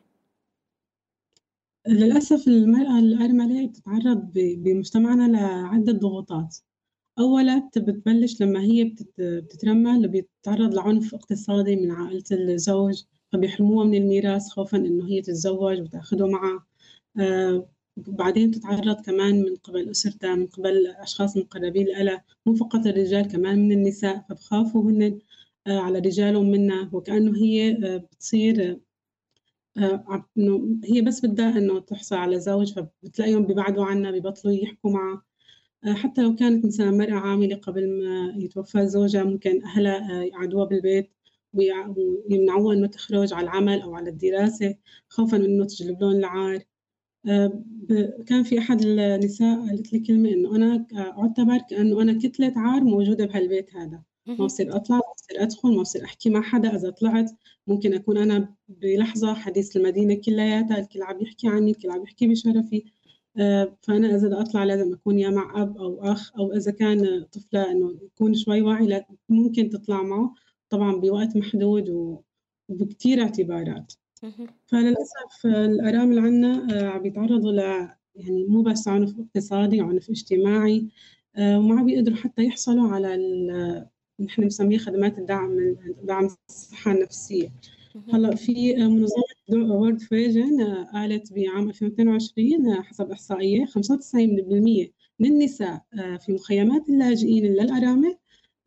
للأسف المرأة الأرملة بتتعرض بمجتمعنا لعدة ضغوطات. أولا بتبلش لما هي بتترمل بتتعرض لعنف اقتصادي من عائلة الزوج فبيحرموها من الميراث خوفا إنه هي تتزوج وتاخده معها. آه بعدين تتعرض كمان من قبل أسرتها من قبل أشخاص مقربين لها مو فقط الرجال كمان من النساء فبخافوا هن على رجالهم منها وكأنه هي آه بتصير آه، إنه هي بس بدها إنه تحصل على زوج فبتلاقيهم بيبعدوا عنها ببطلوا يحكوا معها. آه، حتى لو كانت مثلا مرأة عاملة قبل ما يتوفى زوجها ممكن أهلها آه، يقعدوها بالبيت ويمنعوها إنه تخرج على العمل أو على الدراسة خوفا من إنه تجلب لهم العار. كان في أحد النساء قالت لي كلمة إنه أنا أعتبر كأنه أنا كتلة عار موجودة بهالبيت هذا. ما بصير أطلع ما بصير أدخل ما بصير أحكي مع حدا إذا طلعت ممكن أكون أنا بلحظة حديث المدينة كلياتها الكل عم يحكي عني الكل عم يحكي بشرفي. آه، فأنا إذا بدي أطلع لازم أكون يا مع أب أو أخ أو إذا كان طفلة إنه يكون شوي واعي ممكن تطلع معه. طبعا بوقت محدود وبكثير اعتبارات. فللأسف الارامل عنا آه، عم يتعرضوا ل يعني مو بس عنف اقتصادي عنف اجتماعي آه، وما بيقدروا حتى يحصلوا على نحن بنسميه خدمات الدعم دعم الصحة النفسية. هلا في منظمة وورد فيجن قالت بعام 2022 حسب إحصائية 95% من النساء في مخيمات اللاجئين للأرامل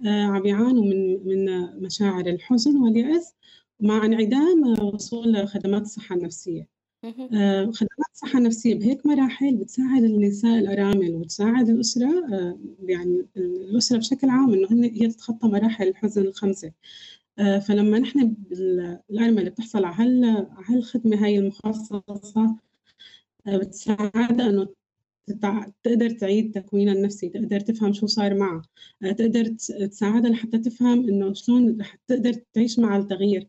عم يعانوا من من مشاعر الحزن واليأس مع انعدام وصول خدمات الصحة النفسية. آه، خدمات الصحة النفسية بهيك مراحل بتساعد النساء الأرامل وتساعد الأسرة آه، يعني الأسرة بشكل عام إنه هي تتخطى مراحل الحزن الخمسة. آه، فلما نحن الأرملة بتحصل على هالخدمة هاي المخصصة بتساعدها إنه تقدر تعيد تكوينها النفسي تقدر تفهم شو صار معها. تقدر تساعدها لحتى تفهم إنه شلون رح تقدر تعيش مع التغيير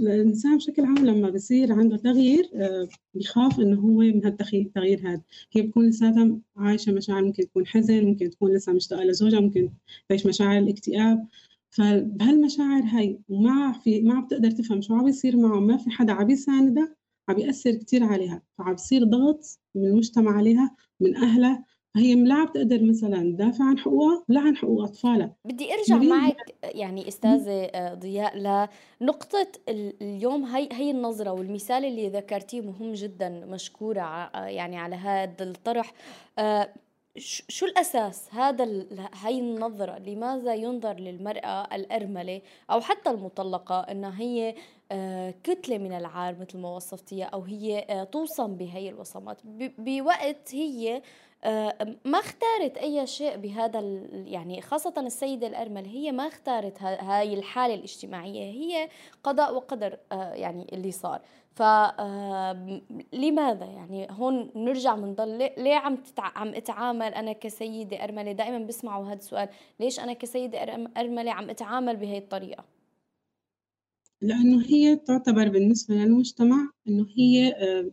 الإنسان بشكل عام لما بصير عنده تغيير آه، بيخاف إنه هو من هالتغيير هذا. هي بتكون لساتها عايشة مشاعر ممكن تكون حزن ممكن تكون لسه مشتاقة لزوجها ممكن تعيش مشاعر الاكتئاب. فبهالمشاعر هاي وما في ما بتقدر تفهم شو عم بيصير معه. ما في حدا عم يساندها عم بيأثر كتير عليها. فعم بصير ضغط من المجتمع عليها من أهلها. هي لا بتقدر مثلا تدافع عن حقوقها ولا عن حقوق أطفالها. بدي أرجع معك يعني أستاذة آه، ضياء لنقطة اليوم هي هي النظرة والمثال اللي ذكرتيه مهم جدا مشكورة آه، يعني على هذا الطرح. آه، شو الأساس هذا هاي النظرة؟ لماذا ينظر للمرأة الأرملة أو حتى المطلقة أنها هي كتلة من العار مثل ما وصفتيها أو هي توصم بهي الوصمات؟ بوقت هي ما اختارت أي شيء بهذا يعني خاصة السيدة الأرمل هي ما اختارت هاي الحالة الاجتماعية هي قضاء وقدر آه، يعني اللي صار. ف لماذا؟ يعني هون نرجع بنضل ليه عم. عم أتعامل أنا كسيدة أرملة؟ دائما بسمعوا هذا السؤال ليش أنا كسيدة أرملة عم أتعامل بهي الطريقة؟ لأنه هي تعتبر بالنسبة للمجتمع إنه هي آه،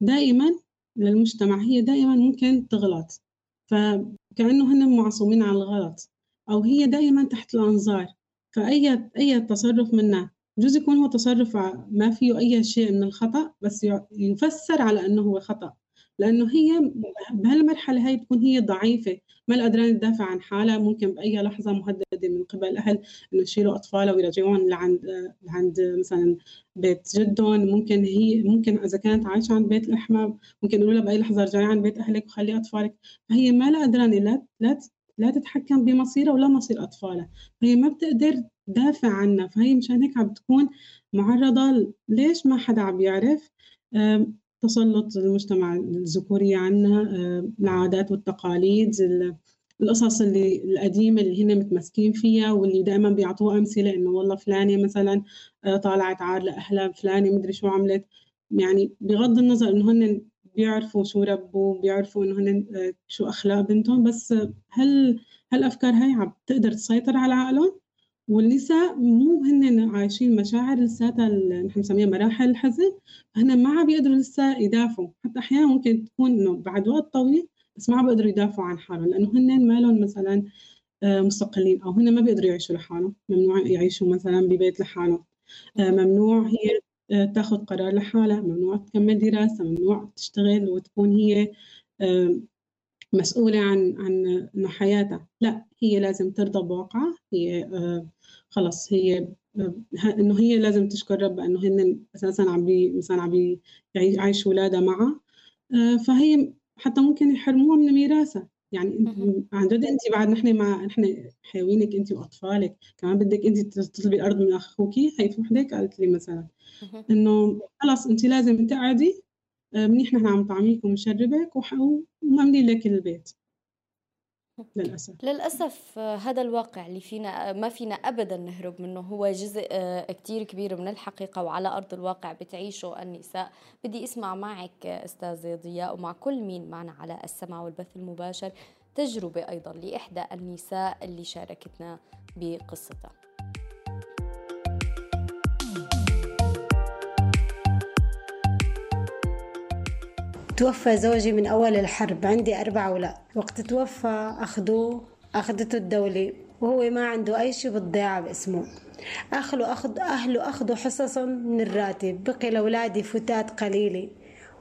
دائما للمجتمع هي دائما ممكن تغلط. فكأنه هن معصومين عن الغلط أو هي دائما تحت الأنظار. فأي أي تصرف منها بجوز يكون هو تصرف ما فيه أي شيء من الخطأ بس يفسر على أنه هو خطأ. لأنه هي بهالمرحلة هاي بتكون هي ضعيفة ما قادرين تدافع عن حالها ممكن بأي لحظة مهددة من قبل الأهل إنه يشيلوا أطفالها ويرجعون لعند لعند مثلا بيت جدهم ممكن هي ممكن إذا كانت عايشة عند بيت الأحمى ممكن يقولوا لها بأي لحظة ارجعي عند بيت أهلك وخلي أطفالك. فهي ما لا لا لا لا تتحكم بمصيرها ولا مصير أطفالها. فهي ما بتقدر تدافع عنها. فهي مشان هيك عم تكون معرضة ليش ما حدا عم يعرف؟ تسلط المجتمع الذكوري عنا آه، العادات والتقاليد القصص اللي القديمة اللي هن متمسكين فيها واللي دائما بيعطوها أمثلة إنه والله فلانة مثلا آه، طالعت عار لأهلها فلانة مدري شو عملت. يعني بغض النظر إنه هن بيعرفوا شو ربوا بيعرفوا إنه هن آه، شو أخلاق بنتهم بس هل هالأفكار هاي عم تقدر تسيطر على عقلهم. والنساء مو هن عايشين مشاعر لساتها نحن بنسميها مراحل الحزن فهن ما عم بيقدروا لسه يدافعوا. حتى أحيانا ممكن تكون إنه بعد وقت طويل بس ما عم بيقدروا يدافعوا عن حالهم لأنه هن ما لهم مثلا آه، مستقلين أو هن ما بيقدروا يعيشوا لحالهم. ممنوع يعيشوا مثلا ببيت لحالهم. آه، ممنوع هي آه، تاخذ قرار لحالها. ممنوع تكمل دراسة. ممنوع تشتغل وتكون هي مسؤولة عن عن إنه حياتها لا هي لازم ترضى بواقعها. هي خلص هي إنه هي لازم تشكر ربها إنه هن أساسا عم بي مثلا عم يعيش اولادها معها. آه، فهي حتى ممكن يحرموها من ميراثها. يعني عن جد أنت بعد نحن مع نحن حيوينك أنت وأطفالك. كمان بدك أنت تطلبي الأرض من أخوك هي في وحده قالت لي مثلا. إنه خلص أنت لازم تقعدي آه، منيح نحن عم نطعميك ونشربك ومملي لك البيت. للأسف. للأسف هذا الواقع اللي فينا ما فينا أبدا نهرب منه. هو جزء آه، كتير كبير من الحقيقة وعلى أرض الواقع بتعيشه النساء. بدي أسمع معك أستاذة ضياء ومع كل مين معنا على السمع والبث المباشر. تجربة أيضا لإحدى النساء اللي شاركتنا بقصتها. توفى زوجي من أول الحرب عندي أربع أولاد. وقت توفى أخذوه أخذته الدولة وهو ما عنده أي شيء بالضيعة باسمه. أهله أخذ أهله أخذوا حصصا من الراتب بقي لأولادي فتات قليلة.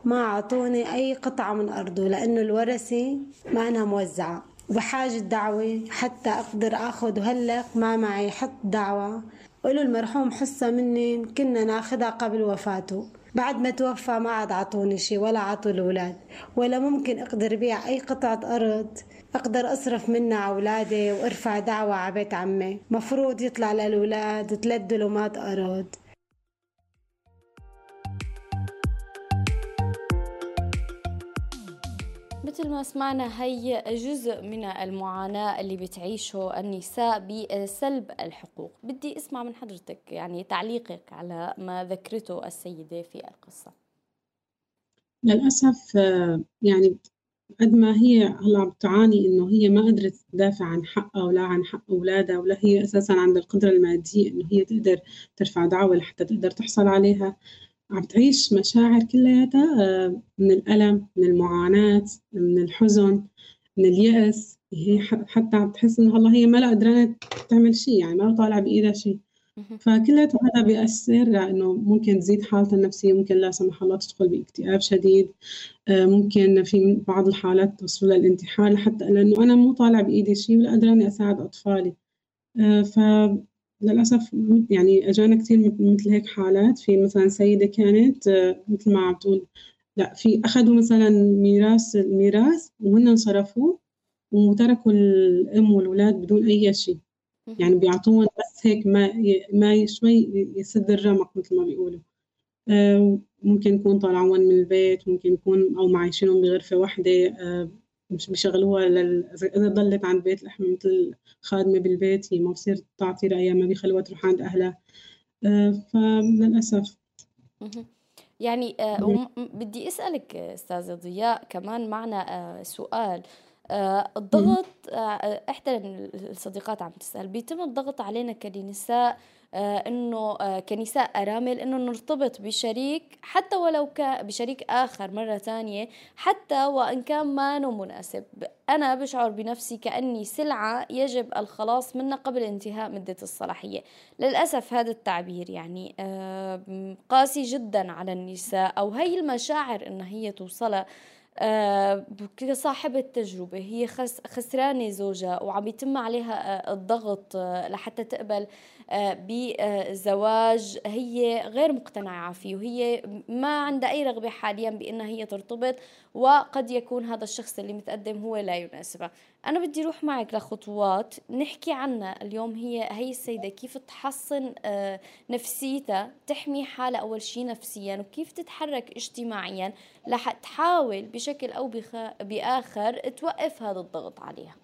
ما أعطوني أي قطعة من أرضه لأنه الورثة ما أنا موزعة. وبحاجة دعوة حتى أقدر أخذ وهلق ما معي حط دعوة. قولوا المرحوم حصة مني كنا ناخدها قبل وفاته. بعد ما توفى ما عاد عطوني شي ولا عطوا الأولاد ولا ممكن أقدر بيع أي قطعة أرض أقدر أصرف منها على أولادي وأرفع دعوة على بيت عمي. مفروض يطلع للأولاد ثلاث دلومات أرض. مثل ما سمعنا هي جزء من المعاناة اللي بتعيشه النساء بسلب الحقوق. بدي أسمع من حضرتك يعني تعليقك على ما ذكرته السيدة في القصة. للأسف يعني قد ما هي هلا عم تعاني إنه هي ما قدرت تدافع عن حقها ولا عن حق أولادها ولا هي أساسا عندها القدرة المادية إنه هي تقدر ترفع دعوة لحتى تقدر تحصل عليها. عم تعيش مشاعر كلياتها آه، من الألم من المعاناة من الحزن من اليأس. هي حتى عم تحس إنه والله هي ما لا قدرانة تعمل شيء يعني ما طالع بإيدها شيء. فكلياته هذا بيأثر لأنه ممكن تزيد حالتها النفسية ممكن لا سمح الله تدخل باكتئاب شديد آه، ممكن في بعض الحالات توصل للانتحار لحتى لأنه أنا مو طالع بإيدي شيء ولا قدرانة أساعد أطفالي. آه، ف للأسف يعني أجانا كثير مثل هيك حالات. في مثلا سيدة كانت آه، مثل ما عم تقول لا في أخذوا مثلا ميراث الميراث وهن صرفوه وتركوا الأم والأولاد بدون أي شيء. يعني بيعطوهم بس هيك ما ما شوي يسد الرمق مثل ما بيقولوا. آه، ممكن يكون طالعون من البيت ممكن يكون أو معيشينهم بغرفة واحدة. آه، مش بيشغلوها لل... إذا ضلت عند بيت لحمة مثل خادمة بالبيت هي ما بصير تعطي رأيها ما بيخلوها تروح عند أهلها. آه، فللأسف. يعني آه بدي أسألك أستاذة ضياء كمان معنا آه سؤال. الضغط إحدى الصديقات عم تسأل بيتم الضغط علينا كنساء إنه آه، كنساء أرامل إنه نرتبط بشريك حتى ولو كان بشريك آخر مرة ثانية حتى وإن كان ما مناسب. أنا بشعر بنفسي كأني سلعة يجب الخلاص منها قبل انتهاء مدة الصلاحية. للأسف هذا التعبير يعني آه، قاسي جدا على النساء أو هي المشاعر انها هي توصلها. كصاحبة تجربة هي خسرانة زوجها وعم يتم عليها الضغط لحتى تقبل آه، بزواج هي غير مقتنعة فيه. وهي ما عندها أي رغبة حاليا بأنها هي ترتبط وقد يكون هذا الشخص اللي متقدم هو لا يناسبها. أنا بدي أروح معك لخطوات. نحكي عنها اليوم. هي هي السيدة كيف تحصن آه، نفسيتها تحمي حالها أول شيء نفسيا وكيف تتحرك اجتماعيا لحتحاول بشكل أو بآخر توقف هذا الضغط عليها.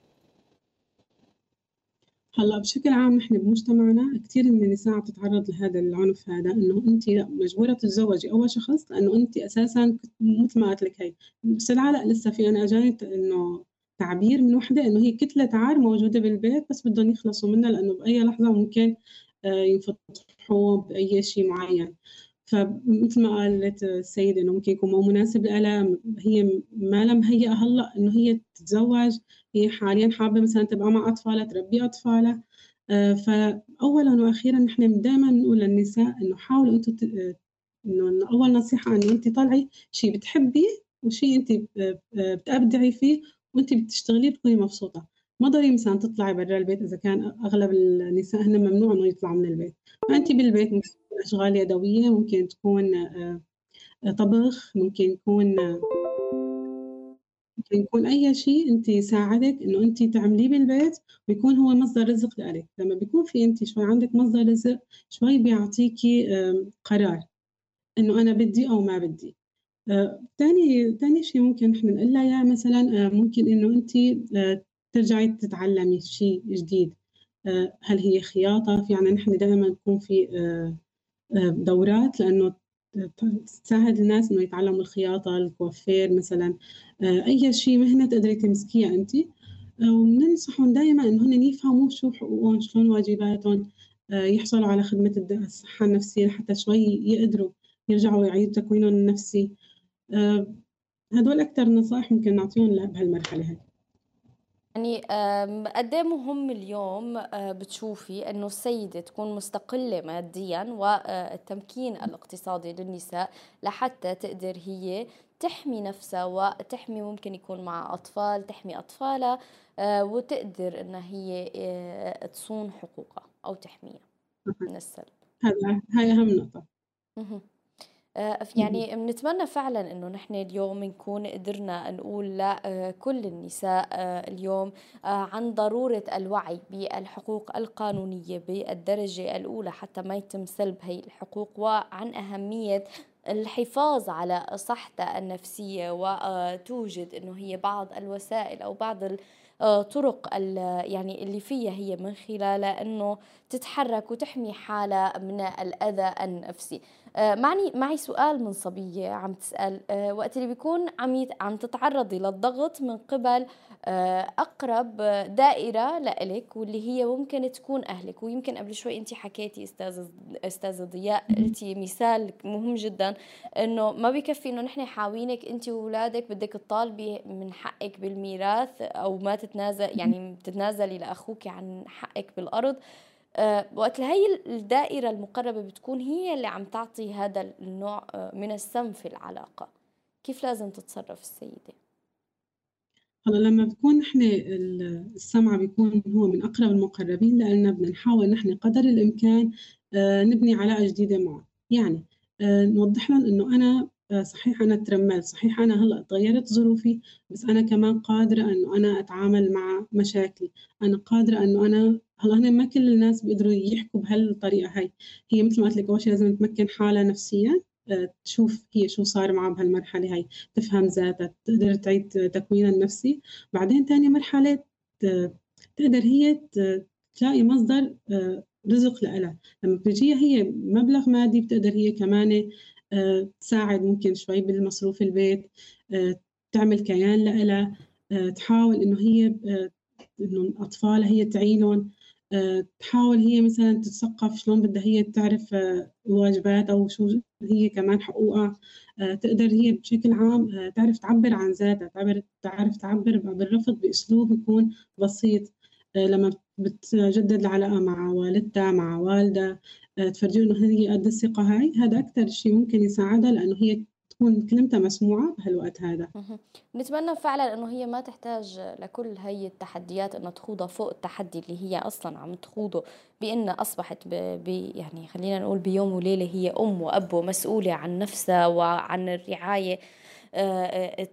هلأ بشكل عام نحن بمجتمعنا كثير من النساء تتعرض لهذا العنف هذا إنه انت مجبورة تتزوجي. أول شخص لأنه انت أساسا مثل ما قلت لك هي. بس لا لسه في أنا اجاني إنه تعبير من وحدة إنه هي كتلة عار موجودة بالبيت بس بدهم يخلصوا منها لأنه بأي لحظة ممكن آه، ينفتحوا بأي شيء معين. فمثل ما قالت السيدة إنه ممكن يكون مو مناسب لها هي ما لها مهيئة هلأ إنه هي تتزوج هي حاليا حابة مثلا تبقى مع أطفالها تربي أطفالها. آه، فأولا وأخيرا نحن دائما بنقول للنساء إنه حاولوا أنتم إنه أول نصيحة إنه أنت طلعي شيء بتحبيه وشيء أنت بتبدعي فيه وأنت بتشتغليه بتكوني مبسوطة. ما ضروري مثلا تطلعي برا البيت إذا كان أغلب النساء هن ممنوع إنه يطلعوا من البيت. فأنت بالبيت ممكن تكون أشغال يدوية ممكن تكون آه، طبخ ممكن يكون ممكن يكون أي شيء أنت يساعدك إنه أنت تعمليه بالبيت ويكون هو مصدر رزق لك. لما بيكون في أنت شوي عندك مصدر رزق شوي بيعطيكي قرار إنه أنا بدي أو ما بدي. ثاني آه، ثاني شيء ممكن نحن نقول لها يا مثلا آه، ممكن إنه أنت ترجعي تتعلمي شيء جديد. هل هي خياطة؟ في عنا نحن دائما نكون في دورات لأنه تساعد الناس إنه يتعلموا الخياطة الكوافير مثلا. آه، أي شيء مهنة تقدري تمسكيها آه، وبننصحهم دائما هن يفهموا شو حقوقهم شلون واجباتهم. آه، يحصلوا على خدمة الصحة النفسية حتى شوي يقدروا يرجعوا يعيدوا تكوينهم النفسي. هدول أكثر نصائح ممكن نعطيهم بهالمرحلة هاي. يعني قد إيه مهم اليوم آه، بتشوفي إنه السيدة تكون مستقلة ماديا والتمكين الاقتصادي للنساء لحتى تقدر هي تحمي نفسها وتحمي ممكن يكون مع أطفال تحمي أطفالها آه، وتقدر إنها هي آه، تصون حقوقها أو تحميها من السلب. هذا هاي أهم نقطة. آه، يعني بنتمنى فعلا إنه نحن اليوم نكون قدرنا نقول لكل آه، النساء آه، اليوم عن ضرورة الوعي بالحقوق القانونية بالدرجة الأولى حتى ما يتم سلب هي الحقوق وعن أهمية الحفاظ على صحتها النفسية وتوجد إنه هي بعض الوسائل أو بعض الطرق يعني اللي فيها هي من خلالها إنه تتحرك وتحمي حالها من الأذى النفسي. آه، معني معي سؤال من صبية عم تسأل. آه، وقت اللي بيكون عم عم تتعرضي للضغط من قبل آه، أقرب دائرة لإلك واللي هي ممكن تكون أهلك. ويمكن قبل شوي أنت حكيتي أستاذة أستاذة ضياء قلتي مثال مهم جدا إنه ما بكفي إنه نحن حاوينك أنت وأولادك بدك تطالبي من حقك بالميراث أو ما تتنازل يعني تتنازلي لأخوك عن حقك بالأرض. وقت هي الدائرة المقربة بتكون هي اللي عم تعطي هذا النوع آه، من السم في العلاقة كيف لازم تتصرف السيدة؟ هلا لما بتكون نحن السمع بيكون هو من أقرب المقربين لأن بدنا نحاول نحن قدر الإمكان آه، نبني علاقة جديدة معه يعني آه، نوضح لهم إنه أنا صحيح أنا ترملت صحيح أنا هلأ تغيرت ظروفي بس أنا كمان قادرة إنه أنا أتعامل مع مشاكلي. أنا قادرة إنه أنا هلأ هنا ما كل الناس بيقدروا يحكوا بهالطريقة هاي. هي مثل ما قلت لك أول شيء لازم تمكن حالها نفسيا آه، تشوف هي شو صار معها بهالمرحلة هاي. تفهم ذاتها تقدر تعيد تكوينها النفسي. بعدين تاني مرحلة تقدر هي تلاقي مصدر آه، رزق لها لما بتجيها هي مبلغ مادي بتقدر هي كمان آه، تساعد ممكن شوي بالمصروف البيت تعمل كيان لها تحاول إنه هي إنه أطفالها هي تعينهم تحاول هي مثلا تتثقف شلون بدها هي تعرف الواجبات أو شو هي كمان حقوقها تقدر هي بشكل عام تعرف تعبر عن ذاتها تعرف تعبر بالرفض بأسلوب يكون بسيط لما بتجدد العلاقة مع والدتها مع والدها تفرجيه إنه هي قد الثقة هاي. هذا أكثر شيء ممكن يساعدها لأنه هي تكون كلمتها مسموعة بهالوقت هذا. نتمنى فعلا إنه هي ما تحتاج لكل هي التحديات انها تخوضها فوق التحدي اللي هي أصلا عم تخوضه بإنها أصبحت ب... يعني خلينا نقول بيوم وليلة هي أم وأب ومسؤولة عن نفسها وعن الرعاية آه، آه،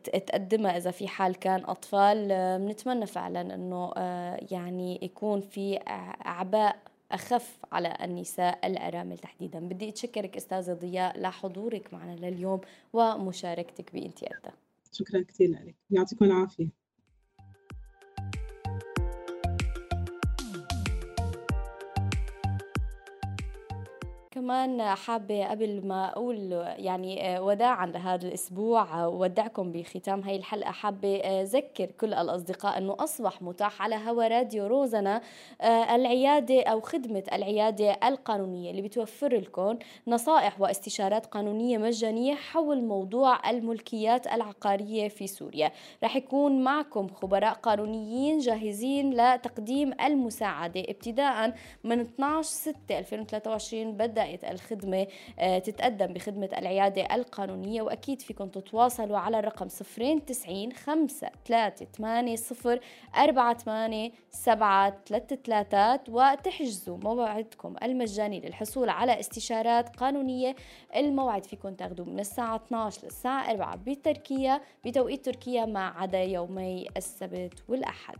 تقدمها إذا في حال كان أطفال. بنتمنى فعلا إنه آه، يعني يكون في أعباء أخف على النساء الأرامل تحديدا. بدي أتشكرك أستاذة ضياء لحضورك معنا لليوم ومشاركتك بانتيادة شكرا كثير لك. يعطيكم العافية. كمان حابة قبل ما أقول يعني آه، وداعا لهذا الأسبوع ودعكم بختام هاي الحلقة. حابة آه، أذكر كل الأصدقاء أنه أصبح متاح على هوا راديو روزنا آه، العيادة أو خدمة العيادة القانونية اللي بتوفر لكم نصائح واستشارات قانونية مجانية حول موضوع الملكيات العقارية في سوريا. رح يكون معكم خبراء قانونيين جاهزين لتقديم المساعدة. ابتداء من 12 6 2023 بدأ بداية الخدمة آه، تتقدم بخدمة العيادة القانونية وأكيد فيكم تتواصلوا على الرقم 090 5 3 8 0 4 8 7 3 3 وتحجزوا موعدكم المجاني للحصول على استشارات قانونية. الموعد فيكم تاخذوه من الساعة 12 للساعة 4 بتركيا بتوقيت تركيا ما عدا يومي السبت والأحد.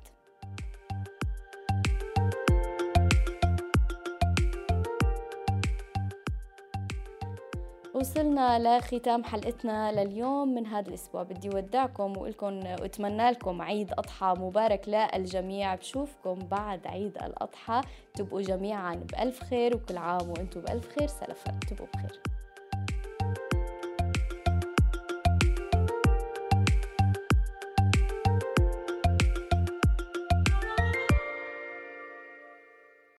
وصلنا لختام حلقتنا لليوم من هذا الأسبوع. بدي ودعكم واقول واتمنى لكم عيد أضحى مبارك للجميع. بشوفكم بعد عيد الأضحى. تبقوا جميعا بألف خير وكل عام وأنتم بألف خير. سلفا. تبقوا بخير.